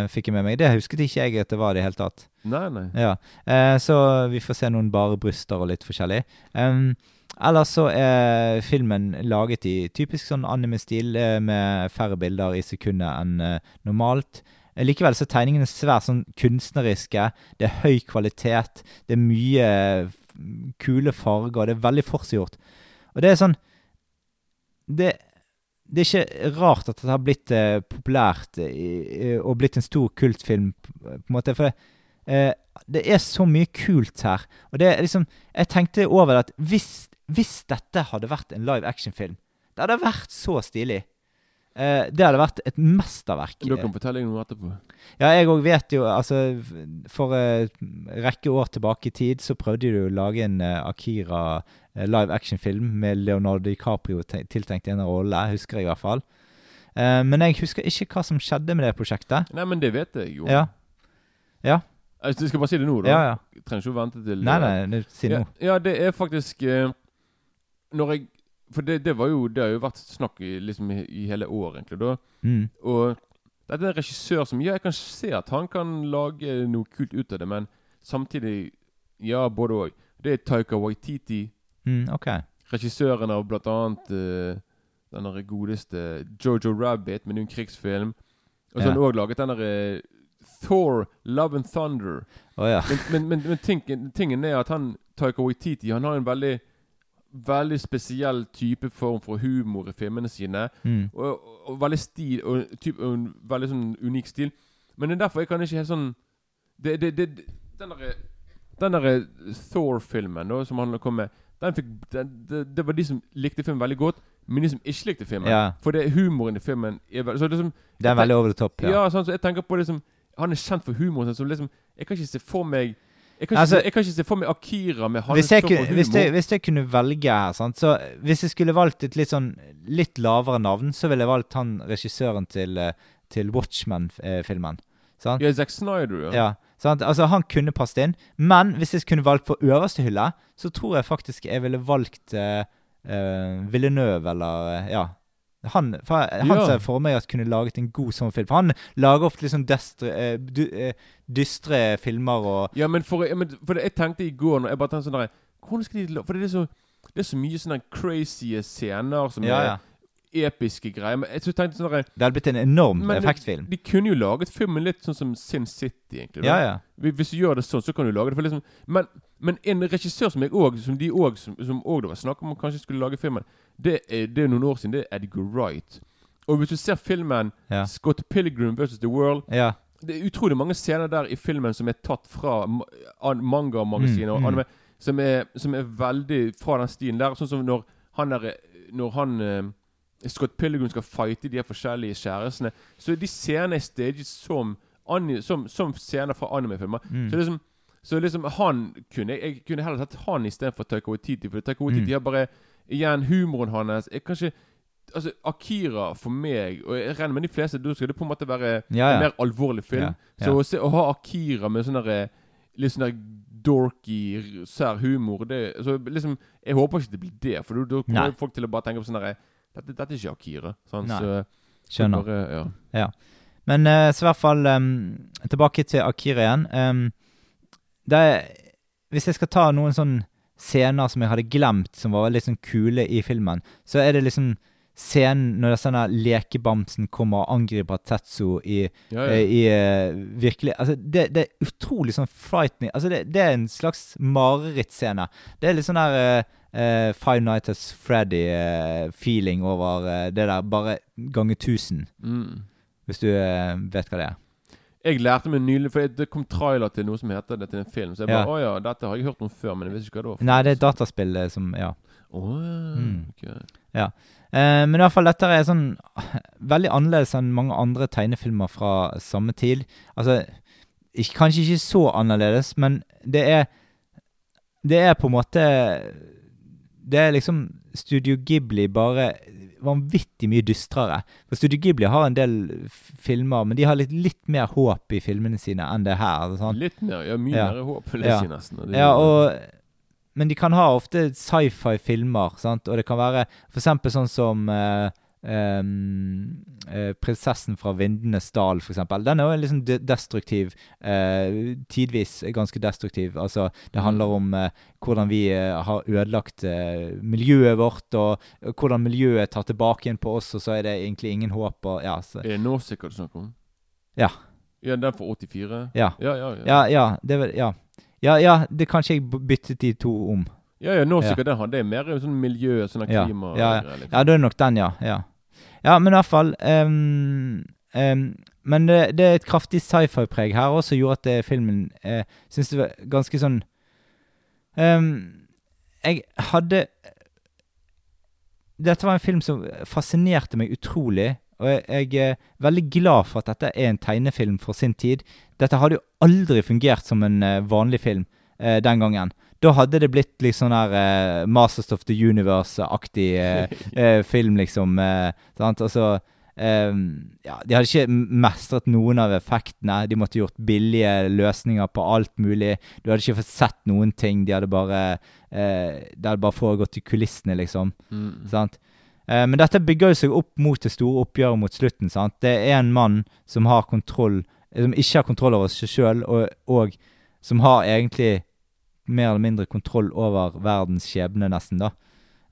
fikk jeg med meg. Det husket ikke jeg at det var i det hele tatt. Nei, nei. Ja, eh, Så vi får se noen bare bryster og litt forskjellig. Um, ellers så er filmen laget i typisk sånn anime-stil, eh, med færre bilder i sekundet enn eh, normalt. Eh, Likevel så er tegningene svært sånn kunstneriske. Det er høy kvalitet. Det er mye kule farger. Det er veldig forseggjort. Og det er sånn Det, det er ikke rart at det har blitt eh, populært i- og blitt en stor kultfilm, på en måte. For eh, det er så mye kult her. Og det er liksom Jeg tenkte over det at hvis, hvis dette hadde vært en live action-film, det hadde vært så stilig. Eh, det hadde vært et mesterverk. Du kan fortelle noe etterpå. Ja, jeg òg vet jo Altså, for en rekke år tilbake i tid så prøvde de å lage en eh, Akira eh, live action-film med Leonardo DiCaprio tiltenkt en rolle, husker jeg i hvert fall. Eh, men jeg husker ikke hva som skjedde med det prosjektet. Nei, men det vet jeg jo. Ja. Ja. Altså, skal bare si det nå, da. Ja, ja. Trenger ikke å vente til Nei, nei, det- si ja, noe. ja, det er faktisk eh, Når jeg For det, det var jo Det har jo vært snakk i, liksom, i, hele år, egentlig. da Mm. Og det er en regissør som Ja, jeg kan se at han kan lage noe kult ut av det, men samtidig Ja, både òg. Det er Taika Waititi, Mm, okay. regissøren av blant annet uh, den godeste Jojo Rabbit, men det er en krigsfilm. Og så har Ja. han òg laget den derre Thor, Love and Thunder. Oh, ja. Men, men, men, men tingen, tingen er at han Taika Waititi Han har en veldig veldig spesiell type form for humor i filmene sine. Mm. Og, og, og veldig stil og, typ, og en veldig sånn unik stil. Men det er derfor jeg kan ikke helt sånn det, det, det, Den derre Den der Thor-filmen som han kom med den fikk, den, det, det var de som likte filmen veldig godt, men de som ikke likte filmen. Ja. For det humoren i filmen er veldig så liksom, Det er veldig over the top. ja. Ja. sånn, så jeg tenker på det som Han er kjent for humoren. sin. liksom, jeg kan ikke se for meg jeg kan, ikke, Altså- jeg kan ikke se for meg Akira med hans Hvis jeg, kunne, hvis, jeg, hvis jeg kunne velge her, sant? så hvis jeg skulle valgt et litt sånn litt lavere navn, så ville jeg valgt han regissøren til, eh, til Watchmen-filmen. Sant? Ja, Zack Snyder, ja. Ja, sant? Altså, han kunne passet inn. Men hvis jeg kunne valgt på øverste hylle, så tror jeg faktisk jeg ville valgt uh, Villeneuve eller uh, Ja. Han, for, han Ja. ser for meg at kunne laget en god sånn film. For han lager ofte litt sånn destre, eh, du, eh, dystre filmer og Ja, men for, men for det, jeg tenkte i går når jeg bare tenkte sånn der Hvordan skal de For det er så Det er så mye sånne crazy scener som Ja, ja. Episke greier. Men jeg så tenkte sånn der, Det hadde blitt en enorm Men effektfilm. De kunne jo laget filmen litt sånn som Sin City, egentlig. da. Ja, ja. Hvis du gjør det sånn, så kan du lage det. Liksom, men, men en regissør som jeg òg, som de òg som, som også det var snakk om kanskje skulle lage filmen, det er, det er noen år siden. Det er Edgar Wright. Og hvis du ser filmen Ja. Scott Pilgrim versus The World ja. Det er utrolig mange scener der i filmen som er tatt fra ma- an- manga-magasin og Mm, mm. anime, som, er, som er veldig fra den stien der. Sånn som når han er Når han eh, Scott Pilgrim skal fighte de her forskjellige kjærestene, så de scenene er staget som, som, som scener fra anime-filmer. Mm. Så liksom så liksom han kunne Jeg kunne heller sett han istedenfor Taika Waititi. For Taika Waititi Mm. har bare Igjen, humoren hans er kanskje Altså, Akira for meg, og jeg regner med de fleste, da skal det på en måte være Ja, en mer alvorlig film. Ja, ja. Så å, se, å ha Akira med sånn derre Litt sånn der dorky, sær humor det, så liksom, Jeg håper ikke det blir det, for da- kommer folk til å bare tenke på sånn derre dette, dette er ikke Akira. Sånn, Nei. så, Skjønner. Bare, ja. Men uh, så i hvert fall um, tilbake til Akira igjen. Um, er, hvis jeg skal ta noen sånne scener som jeg hadde glemt, som var litt sånn kule i filmen, så er det liksom scenen når denne lekebamsen kommer og angriper Tetsu i, Ja, eh, ja. i uh, virkelig Altså, det, det er utrolig sånn frightening. Altså, det, det er en slags marerittscene. Det er litt sånn der eh, eh, Five Nights at Freddy-feeling over uh, det der, bare ganger tusen. Mm. Hvis du eh, vet hva det er. Jeg lærte meg nylig, for det kom trailer til noe som heter det til en film. Så jeg bare Ja. Å ja, dette har jeg hørt om før, men jeg visste ikke hva det var. Nei, det er et dataspill eh, som Ja. Oh, ja. Mm. ok. Eh, men i hvert fall dette er sånn veldig annerledes enn mange andre tegnefilmer fra samme tid. Altså ikke, Kanskje ikke så annerledes, men det er Det er på en måte Det er liksom Studio Ghibli bare vanvittig mye dystrere. For Studio Ghibli har en del filmer, men de har litt, litt mer håp i filmene sine enn det her. Sant? Litt mer, ja, mye Ja. mer håp, vil jeg Ja. si nesten. det- Ja, og Men de kan ha ofte sci-fi-filmer, sant, og det kan være eksempel sånn som eh, ehm, uh, 'Prinsessen fra Vindenes dal', for eksempel. Den er jo liksom de destruktiv. Uh, tidvis ganske destruktiv. Altså, det handler om uh, hvordan vi har ødelagt miljøet vårt, og hvordan miljøet tar tilbake igjen på oss, og så er det egentlig ingen håp. Og, ja, så, Er det Nausicaa du snakker om? Ja. Ja, Den fra 84? ja. Ja, ja. ja. Ja, ja, det er vel Ja. Ja, ja, det kanskje jeg byttet de to om. Ja, ja, Nausicaa den har det er mer sånn miljø, sånn klima ja, ja. liksom. Ja, det er nok den, ja. Ja, ja men i hvert fall um, um, Men det, det er et kraftig sci-fi-preg her også, som gjorde at det, filmen uh, Syns det var ganske sånn um, Jeg hadde Dette var en film som fascinerte meg utrolig. Og jeg, er veldig glad for at dette er en tegnefilm for sin tid. Dette hadde jo aldri fungert som en eh, vanlig film eh, den gangen. Da hadde det blitt litt sånn her uh, Masters of the Universe-aktig uh, <laughs> eh, film, liksom. Eh, sant? Altså Um, Ja, de hadde ikke mestret noen av effektene. De måtte gjort billige løsninger på alt mulig. Du hadde ikke fått sett noen ting. De hadde bare uh, Det hadde bare foregått i kulissene, liksom. Mm. Sant? Eh, men dette bygger jo seg opp mot det store oppgjøret mot slutten. sant? Det er en mann som har kontroll Som ikke har kontroll over seg sjøl, og, og som har egentlig mer eller mindre kontroll over verdens skjebne, nesten, da.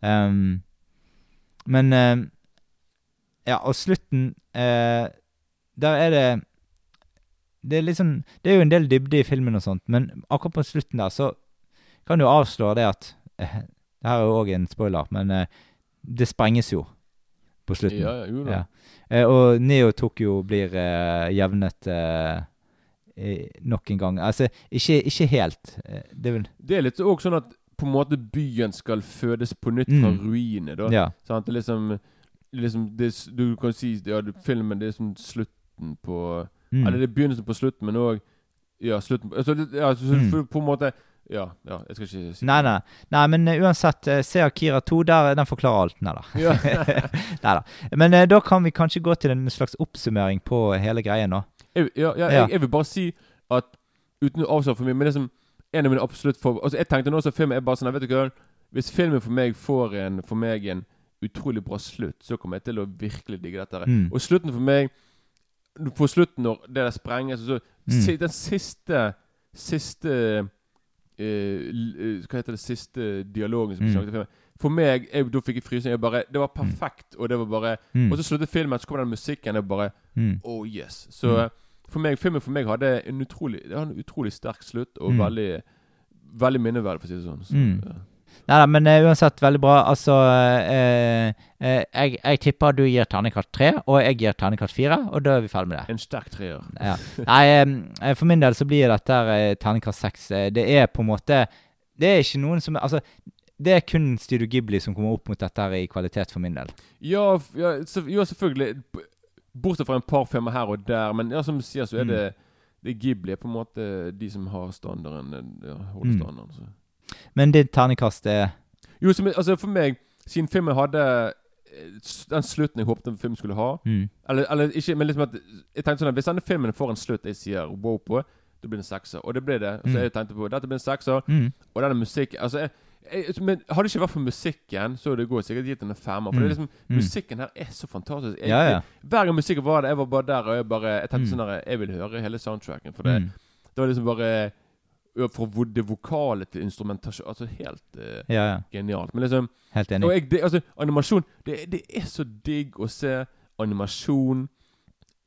Um, men uh, Ja, og slutten uh, Der er det det er, liksom, det er jo en del dybde i filmen og sånt, men akkurat på slutten der så kan du avslå det at eh, <laughs> Det her er jo òg en spoiler, men eh, det sprenges jo på slutten. Ja, ja, jo da. Ja. Eh, og Neo Tokyo blir jevnet nok en gang. Altså, ikke, ikke helt. Eh, det er vel Det er litt òg sånn at på en måte byen skal fødes på nytt fra Mm. ruinene. da Ja. Sant? Det er liksom, liksom det, Du kan si ja, filmen det er som slutten på Mm. Eller det er begynnelsen på slutten, men òg Ja, slutten på altså, ja, så, Mm. På en måte Ja, ja jeg skal ikke si Nei, nei. nei, men uh, uansett, uh, se Akira 2, der, den forklarer alt. Nei da. <laughs> Ja. <laughs> Nei da. Men uh, da kan vi kanskje gå til en slags oppsummering på hele greien nå. Jeg, ja, ja. Jeg, jeg vil bare si at Uten å avsløre for mye, men det som en av mine absolutt for, altså Jeg tenkte nå så filmen er bare sånn Vet du hva Hvis filmen for meg får en For meg en utrolig bra slutt, så kommer jeg til å virkelig digge dette. her. Mm. Og slutten for meg På slutten, når det der sprenges så, Mm. Den siste Siste eh, Hva heter det siste dialogen som snakket mm. filmen For meg, jeg, da fikk jeg frysning. Jeg bare, det var perfekt, og det var bare Mm. Og så sluttet filmen, så kom den musikken, og bare Mm. Oh yes. Så Mm. eh, for meg, filmen for meg hadde en utrolig Det hadde en utrolig sterk slutt, og Mm. veldig Veldig minneverdig, for å si det sånn. Så, Mm. ja. Nei da, men eh, uansett veldig bra. Altså eh, eh, jeg, jeg tipper du gir terningkast tre, og jeg gir terningkast fire, og da er vi ferdig med det. En sterk treer. Ja. Nei, eh, for min del så blir dette eh, terningkast seks. Eh, Det er på en måte Det er ikke noen som Altså, det er kun Studio Ghibli som kommer opp mot dette her i kvalitet for min del. Ja, ja, så, jo, selvfølgelig. Bortsett fra en par filmer her og der, men ja, som du sier, så er Mm. det det Ghibli er på en måte de som har standarden. Ja, holder Mm. standarden. Så. Men ditt terningkast er Jo, som, altså for meg, siden filmen hadde eh, den slutten jeg håpet filmen skulle ha mm, Eller, eller ikke, men liksom at Jeg tenkte sånn at Hvis denne filmen får en slutt jeg sier wow på, da blir det en sekser. Og det ble det. Så Mm. jeg tenkte på dette blir en sekser. mm, Og denne musikk altså, jeg, jeg, Men Hadde det ikke vært for musikken, så hadde det gått sikkert gitt den en femmer. For Mm. det er liksom, mm. musikken her er så fantastisk. Jeg, Ja, ja. hver gang musikken var der, jeg var bare der, og jeg bare Jeg tenkte Mm. sånn at Jeg vil høre hele soundtracken. For det, Mm, det var liksom bare Fra det vokale til instrumentasjon Altså helt eh, ja, ja. genialt. Men liksom Helt enig. og jeg, det, altså, animasjon det, det er så digg å se animasjon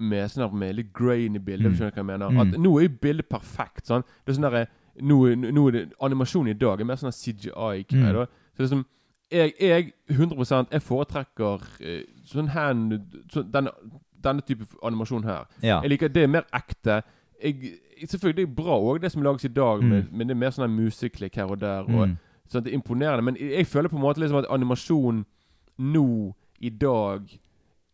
med sånn her med litt grain i bildet. Mm. Skjønner du hva jeg mener. Mm. At Nå er jo bildet perfekt. Sånn. Det er sånn der, nå, nå er det Animasjon i dag er mer sånn CGI-greier. Mm. Så er jeg, jeg 100 Jeg foretrekker sånn hand så, denne, denne type animasjon her. Ja. Jeg liker Det er mer ekte. Jeg, selvfølgelig det bra òg, det som lages i dag, Mm. med, men det er mer sånn museklikk her og der. Og, Mm, Sånn det er imponerende. Men jeg føler på en måte liksom at animasjon nå, i dag,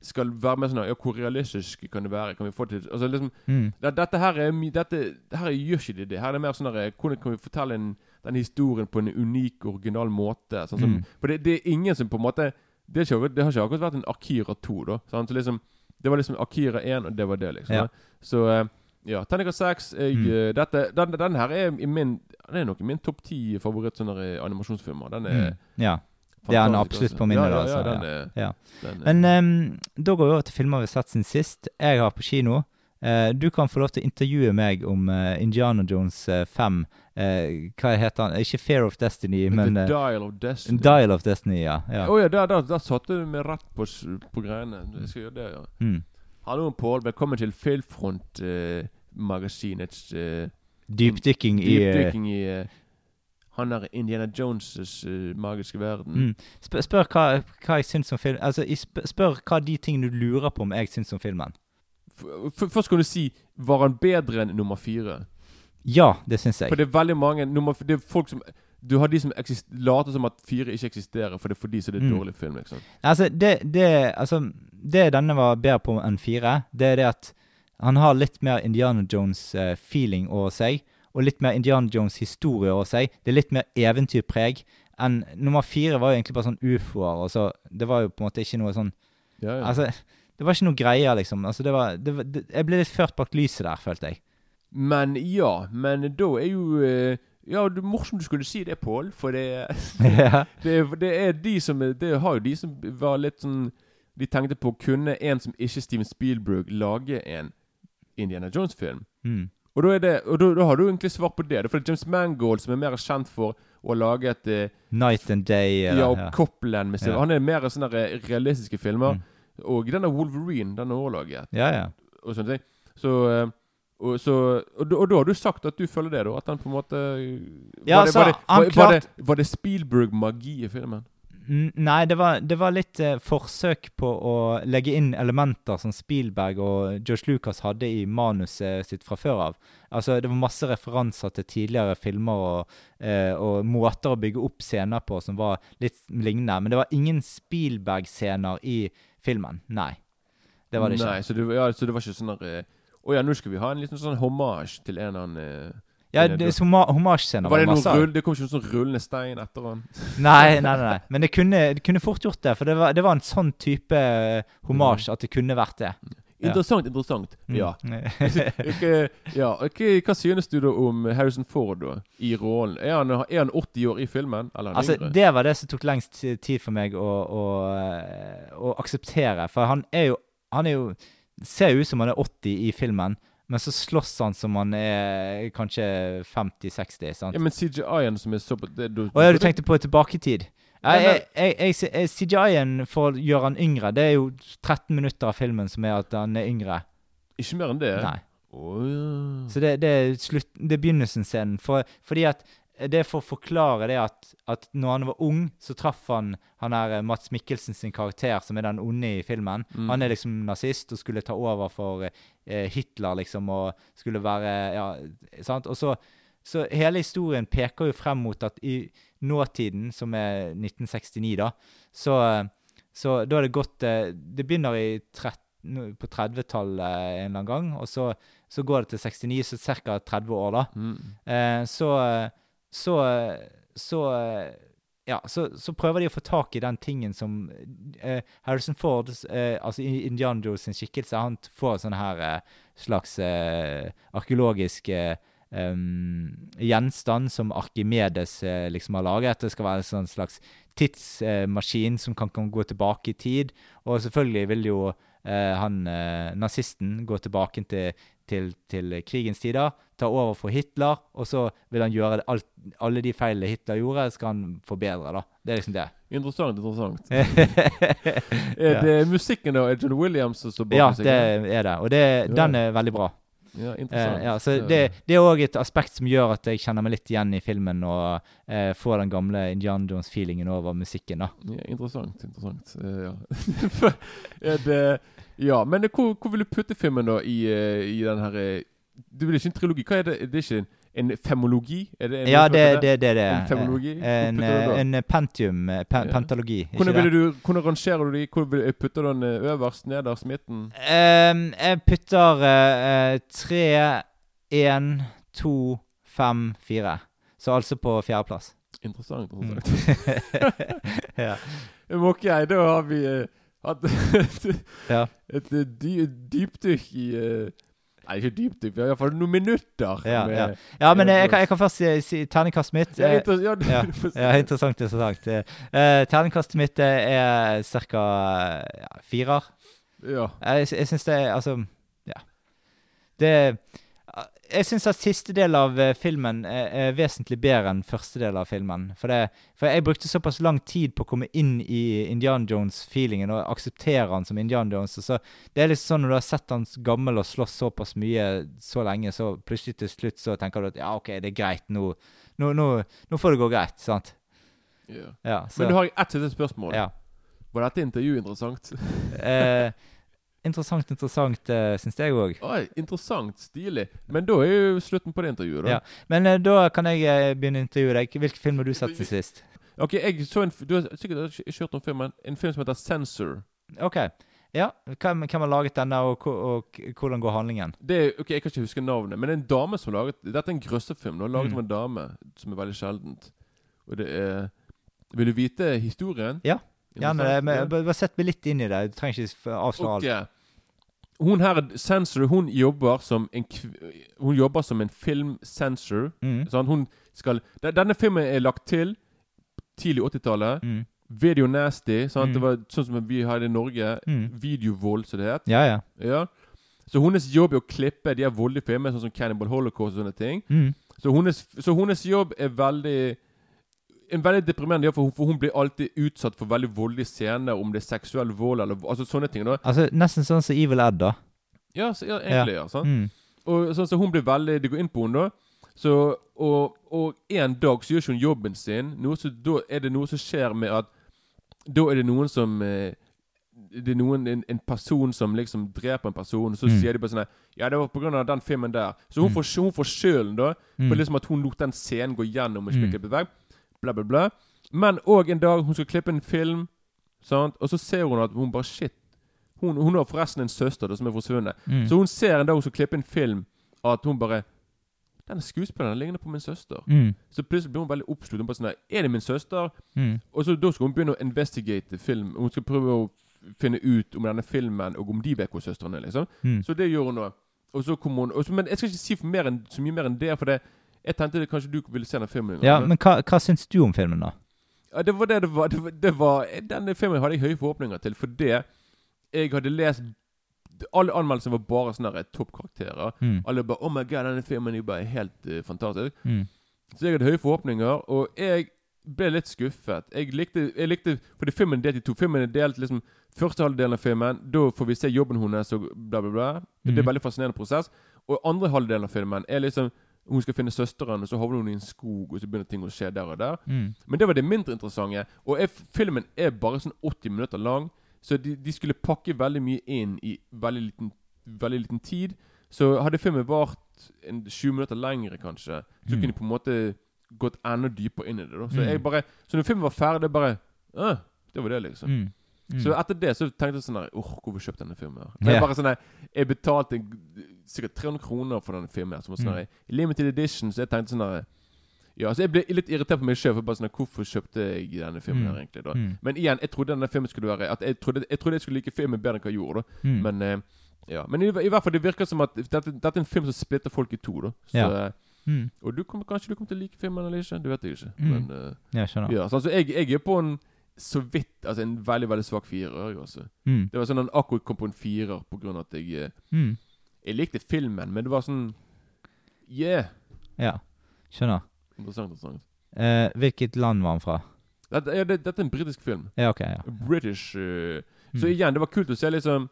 skal være mer sånn Ja, hvor realistisk kan det være? Kan vi få til Altså liksom mm, det, Dette her er Dette her gjør ikke det det. Her er det mer sånn Hvordan kan vi fortelle en, den historien på en unik, original måte? Sånn som, Mm. For det, det er ingen som på en måte Det, ikke, det har ikke akkurat vært en Akira 2, da. Sant? Så liksom Det var liksom Akira 1, og det var det, liksom. Ja. Så eh, ja, Terningkast 6 jeg, Mm. eh, dette, den, den her er i min Den er nok i min topp ti favoritt sånne eh, animasjonsfilmer. Den er mm. Ja. Det er den absolutt altså. på min ja, ja, altså, Ja, ja. Ja. Men ehm, da går vi over til filmer vi har sett siden sist. Jeg har på kino. Uh, du kan få lov til å intervjue meg om uh, Indiana Jones eh, 5. Eh, hva heter han? Ikke Fear of Destiny, men The eh, Dial of Destiny. Dial of Destiny, ja. ja. Oh, ja, der, der, der satte du meg rett på, på greiene. Jeg skal gjøre det, ja. Mm. Hallo, Pål. Velkommen til Filmfront-magasinets Dypdykking i eh, dypdykking i uh, han der Indiana Jones' uh, magiske verden. mm. Spør, spør hva, hva jeg syns om film Altså, spør hva de tingene du lurer på om jeg syns om filmen. Først kan du si Var han bedre enn nummer fire? Ja, det syns jeg. For det er veldig mange nummer, Det er folk som Du har de som later som at fire ikke eksisterer, for det er for de som det er Mm. dårlig film. liksom Altså, det, det, altså, det denne var bedre på enn fire, det er det at han har litt mer Indiana Jones-feeling over seg, og litt mer Indiana Jones-historie over seg. Det er litt mer eventyrpreg enn nummer fire var jo egentlig bare sånn ufoer, og så Det var jo på en måte ikke noe sånn Ja, ja. Altså, det var ikke noe greier, liksom. Altså, det var, det, var- det, jeg ble litt ført bak lyset der, følte jeg. Men ja, men da er jo eh, Ja, det er morsomt du skulle si det, Pål, for det, <laughs> ja. det, det er de som Det har jo de som var litt sånn De tenkte på kunne en som ikke Steven Spielberg lage en Indiana Jones-film? Mm. Og da, det, og da, da har du egentlig svar på det. Det er James Mangold, som er mer kjent for å lage laget eh, Night and Day. Eller, Ja, og Copland med. Ja. Han er mer sånne realistiske filmer. Mm. Og denne Wolverine, den er også laget. ja, ja. Og sånne ting. Så, eh, Og, så, og, og da har du sagt at du føler det, da? At den på en måte Ja, var, det, så var, det, var, var, klart- det, var det Spielberg-magi i filmen? Nei, det var, det var litt eh, forsøk på å legge inn elementer som Spielberg og George Lucas hadde i manuset sitt fra før av. Altså, Det var masse referanser til tidligere filmer og, eh, og måter å bygge opp scener på som var litt lignende. Men det var ingen Spielberg-scener i filmen. Nei. Det var det ikke. Nei, så det, ja, så det var ikke sånn der eh, Å ja, nå skal vi ha en liten sånn hommage til en eller annen eh, Ja, det- det, homa- Homasjescener Var det det masse av. rull, Det kom ikke noen sånn rullende stein etter han? <laughs> Nei, nei, nei. nei. Men det kunne, det kunne fort gjort det. For det var, det var en sånn type eh, homasj at det kunne vært det. Ja. Interessant, interessant. Mm. Ja. <laughs> Ja. Okay, hva synes du da om Harrison Ford da, i rollen? Er han, er han 80 år i filmen, eller Altså, yngre? Det var det som tok lengst tid for meg å, å, eh, å akseptere. For han er jo Han er jo ser jo ut som han er 80 i filmen, men så slåss han som han er kanskje 50-60. sant? Ja, men CGI-en som er så på det, du, Å ja, du tenkte på tilbaketid? Jeg, jeg, jeg, CGI-en for å gjøre han yngre, det er jo 13 minutter av filmen som er at han er yngre. Ikke mer enn det? Nei. Oh, ja. Så det, det er slutt, det er begynnelsen-scenen. For, fordi at det er for å forklare det at, at når han var ung, så traff han han er eh, Mats Mikkelsen sin karakter, som er den onde i filmen. Mm. Han er liksom nazist og skulle ta over for eh, Hitler, liksom, og skulle være Ja, sant? Og så, så hele historien peker jo frem mot at i nåtiden, som er 1969, da, så, eh, så da er det gått eh, Det begynner i 30 på 30-tallet en eller annen gang, og så, så går det til 69, så ca. 30 år, da. Mm. Eh, så så, så ja, så, så prøver de å få tak i den tingen som uh, Harrison Ford, uh, altså i Indiana Jones sin skikkelse, han får sånn her uh, slags arkeologisk em, gjenstand som Arkimedes liksom har laget. Det skal være en sånn slags tidsmaskin som kan, kan gå tilbake i tid. Og selvfølgelig vil jo han nazisten gå tilbake til, til, til krigens tider, ta over for Hitler, og så vil han gjøre alt, alle de feilene Hitler gjorde, skal han forbedre, da. Det er liksom det. Interessant, interessant. <laughs> ja, Er det musikken, da? Er John Williams som står bak ja, musikken? det er det. Og det, den er veldig bra. Ja, Eh, interessant. ja, så det, det er òg et aspekt som gjør at jeg kjenner meg litt igjen i filmen, og eh, får den gamle Indian Jones-feelingen over musikken, da. Ja, interessant. interessant. Eh, ja. <laughs> er det, ja, men hvor, hvor vil du putte filmen, da, i, eh, i den her Du Det blir ikke en trilogi. Hva er det? Det er ikke en, en femologi? Er det en Ja, det det, det, det. En femologi? En, du det da? en pentium, eh, pen, Ja. pentalogi. Hvordan, du, hvordan rangerer du de? Hvor vil, putter du den eh, øverst, nederst, midten? Um, jeg putter eh, tre, én, to, fem, fire. Så altså på fjerdeplass. Interessant. Mm. interessant. <laughs> ja. Men <laughs> Ok, da har vi eh, et, <laughs> Ja. et eh, dy, dypdykk i eh, Nei, ikke dypdykk, iallfall noen minutter. Ja, med- ja. ja, men jeg, jeg kan, jeg kan først si, si terningkastet mitt. Ja, eh, inter, ja, ja, <laughs> Ja, interessant, interessant. Uh, terningkastet mitt er ca. Ja, firer. Ja. Jeg, jeg syns det er Altså, ja. Det Jeg syns at siste del av eh, filmen er, vesentlig bedre enn første del av filmen. For, det, for jeg brukte såpass lang tid på å komme inn i Indian Jones-feelingen og akseptere han som Indian Jones. Og så, det er liksom sånn Når du har sett han gammel og slåss såpass mye så lenge, så plutselig til slutt så tenker du at ja, OK, det er greit. Nå, nå, nå, nå får det gå greit. Sant? ja. Ja, Men du har ett siste spørsmål. ja. Var dette intervjuet interessant? Eh, interessant, interessant, uh, syns jeg òg. Interessant. Stilig. Men da er jo slutten på det intervjuet, da. Ja. Men uh, da kan jeg eh, begynne å intervjue deg. Hvilken film har du sett til sist? Ok, jeg så en Du har sikkert ikke hørt om filmen. En film som heter Sensor. OK. Ja, hvem, hvem har laget denne, og, og, og hvordan går handlingen? Det er, ok, Jeg kan ikke huske navnet, men det er en dame som har laget Dette er en grøssefilm. Den er laget Mm. av en dame, som er veldig sjeldent. Og det er Vil du vite historien? Ja, Gjerne det. Men bare sett meg litt inn i det. Du trenger ikke f- okay. alt. Hun her, sensor, hun jobber som en Hun jobber som en filmsensor. Mm. Sånn, hun skal Denne filmen er lagt til tidlig 80-tallet. Mm. Video Nasty. Sant? Mm. Det var sånn som vi har det i Norge. Mm. Videovold, som det het. Ja, ja. Ja. Så hennes jobb er å klippe de her voldelige filmene, sånn som Cannibal Holocaust og sånne ting. Mm. Så hennes jobb er veldig En veldig deprimerende for hun, for hun blir alltid utsatt for veldig voldelige scener, om det er seksuell vold eller altså sånne ting. da Altså, nesten sånn som Evil Ed, da. Ja, så, ja egentlig, ja. sant? Mm. Og sånn så hun blir veldig Det går inn på henne, da. Så, og, og en dag så gjør ikke hun jobben sin. Så, da er det noe som skjer med at Da er det noen som eh, Det er noen, en, en person som liksom dreper en person, og så Mm. sier de bare sånn Ja, det var på grunn av den filmen der. Så hun Mm. får, hun får skylden, da. Mm. For liksom at hun lot den scenen gå gjennom og Mm. Bla, bla, bla. Men òg en dag hun skal klippe en film, sant? og så ser hun at hun bare Shit. Hun, hun har forresten en søster da, som er forsvunnet. Mm. Så hun ser en dag hun skal klippe en film, at hun bare Denne skuespilleren ligner på min søster. Mm. Så plutselig blir hun veldig oppslukt. Hun bare sånn Er det min søster? Mm. Og så Da skal hun begynne å investigate film. Hun skal prøve å finne ut om denne filmen, og om de vet hvor søsteren er. liksom Mm. Så det gjør hun nå. Og så kommer hun og så, Men jeg skal ikke si mer enn, så mye mer enn det, for det jeg tenkte det, kanskje du ville se den filmen. Ja, men- hva, hva syns du om filmen, da? ja, det var det det var. Det var, det var denne filmen hadde jeg høye forhåpninger til, fordi jeg hadde lest Alle anmeldelsene var bare sånne toppkarakterer. Mm. Alle bare 'Oh my god, denne filmen er bare helt uh, fantastisk'. Mm. Så jeg hadde høye forhåpninger, og jeg ble litt skuffet. Jeg likte, jeg likte Fordi filmen er delt i to. Filmen er delt liksom Første halvdelen av filmen, da får vi se jobben hennes og bla, bla, bla. Det er en veldig fascinerende prosess. Og andre halvdelen av filmen er liksom Hun skal finne søsteren, og så havner hun i en skog, og så begynner ting å skje der og der. Mm. Men det var det mindre interessante. Og jeg, filmen er bare sånn 80 minutter lang, så de, de skulle pakke veldig mye inn i veldig liten, veldig liten tid. Så hadde filmen vart en 20 minutter lengre, kanskje, så Mm. kunne de på en måte gått enda dypere inn i det. da Så Mm. jeg bare Så når filmen var ferdig, det bare ah, Det var det, liksom. Mm. Mm. Så etter det så tenkte jeg sånn her Åh, hvorfor kjøpte jeg denne filmen? her? Yeah. Jeg bare sånn Jeg betalte sikkert 300 kroner for denne filmen. her, Som var sånn Mm. Limited edition, så jeg tenkte sånn her Ja, så jeg ble litt irritert på meg sjøl. Sånn Hvorfor kjøpte jeg denne filmen Mm. her, egentlig? da Mm. Men igjen, jeg trodde denne filmen skulle være At jeg trodde jeg, trodde jeg skulle like filmen bedre enn hva jeg gjorde. da Mm. Men eh, ja Men i, i hvert fall, det virker som at dette, dette er en film som splitter folk i to. da Så, Ja. eh, Mm. Og du kommer, kanskje du kommer til å like filmen eller ikke? Det vet jeg ikke. Mm. Men eh, Jeg skjønner. ja, så altså, jeg, jeg er på en så vidt Altså en veldig veldig svak firer. jeg også Mm. Det var sånn han akkurat kom på en firer på grunn av at jeg eh, Mm. Jeg likte filmen, men det var sånn Yeah! Ja, skjønner. Interessant. interessant Eh, hvilket land var han fra? Dette, ja, det, dette er en britisk film. Ja, ok. ja. British Så Mm. igjen, det var kult å se liksom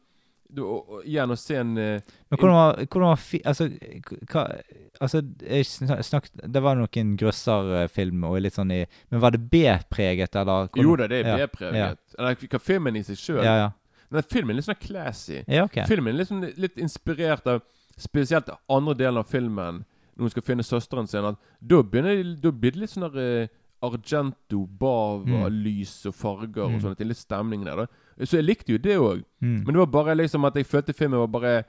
og, Igjen å se en eh, Men hvordan var, hvordan var fi, Altså, hva Altså, jeg snak- snakket Det var noen grøsserfilm og litt sånn i Men var det B-preget, eller? hvordan- Jo da, det er ja, B-preget. Eller hva filmen i seg sjøl. Ja, ja. Men filmen er litt sånn classy. Ja, ok. Filmen er litt, sånn, litt inspirert av spesielt andre delen av filmen, når hun skal finne søsteren sin. At da, begynner, da blir det litt sånn der eh, Argento, bava, Mm. lys og farger og sånn. Litt stemning der, da. Så jeg likte jo det òg. Mm. Men det var bare liksom at jeg følte filmen var bare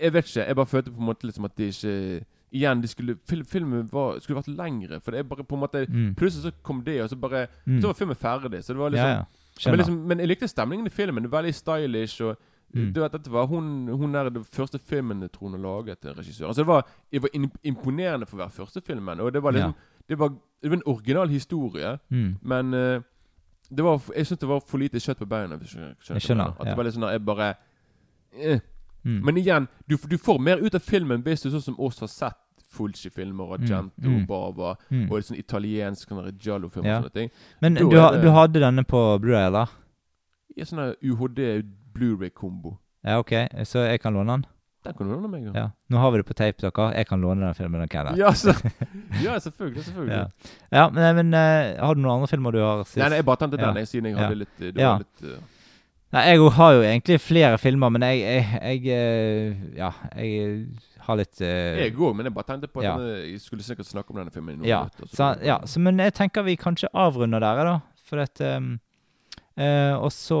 Jeg vet ikke. Jeg bare følte på en måte liksom at det ikke Igjen, de skulle, fil, filmen var, skulle vært lengre. For det er bare på en måte Mm. Plutselig så kom det, og så bare Mm. Så var filmen ferdig. Så det var liksom ja. men, liksom, men jeg likte stemningen i filmen. Veldig stylish. Og Mm. du vet, Dette var hun, hun er den første filmen jeg tror hun har laget. til regissør Altså Det var, det var imponerende for å være første filmen. Og det var liksom det, var, det var en original historie, Mm. men det var, jeg syns det var for lite kjøtt på beina. Skjønner, Jeg skjønner, At det var litt sånn at jeg bare eh. Mm. Men igjen, du, du får mer ut av filmen hvis du sånn som oss har sett Fulci-filmer, og Gento Mm. Bava Mm. og sånn italiensk Giallo-filmer Ja. og sånne ting. Men du, ha- du hadde denne på Blu-ray, eller? I en sånn UHD Blu-ray-kombo. Ja, ok. Så jeg kan låne den? Den kan du låne meg. Ja. Nå har vi det på tape, dere. Jeg kan låne den filmen. dere kan. Ja, så, <laughs> ja selvfølgelig. selvfølgelig. Ja. Ja, men, men uh, har du noen andre filmer du har sist? Nei, nei, jeg bare tenkte den, jeg, siden jeg hadde litt Det Ja. var litt uh... Nei, jeg har jo egentlig flere filmer, men jeg, jeg, jeg uh, Ja, jeg har litt eh, Jeg òg, men jeg bare tenkte på at denne- jeg skulle sikkert snakke om denne filmen Ja, minutter. så- så, ja så, men jeg tenker vi kanskje avrunder der, da. For at um, eh, Og så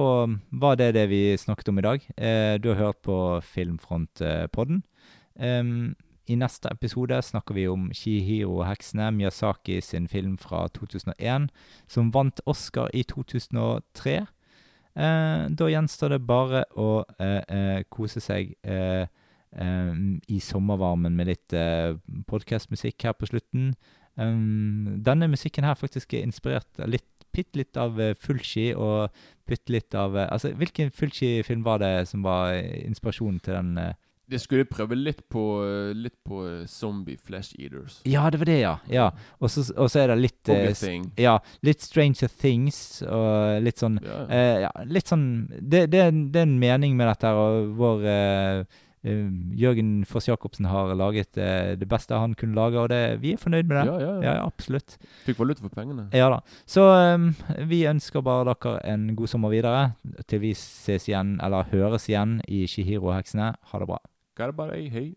var det det vi snakket om i dag. Eh, du har hørt på Filmfront-podden. Um, I neste episode snakker vi om Shihiro-heksene, Miyazaki sin film fra 2001, som vant Oscar i 2003. Eh, da gjenstår det bare å eh, eh, kose seg eh, eh, i sommervarmen med litt eh, podkastmusikk her på slutten. Um, denne musikken her faktisk er inspirert litt, bitte litt av fullski, Fulci og bitte litt av eh, Altså, hvilken Fulci-film var det som var eh, inspirasjonen til den? eh? Det skulle prøve litt på eh, Litt på eh, Zombie Flesh Eaters. Ja, det var det, ja. ja. Og så er det litt eh. Ja, litt Stranger Things og litt sånn Ja. Eh, ja, litt sånn det, det, det er en mening med dette, og vår eh, eh, Jørgen Foss Jacobsen har laget eh, det beste han kunne lage, og det, vi er fornøyd med det. Ja, ja, Ja, ja. absolutt. Fikk valuta for pengene. Ja da. Så um, vi ønsker bare dere en god sommer videre, til vi ses igjen, eller høres igjen, i Shihiro-heksene. Ha det bra. Bare? Hei.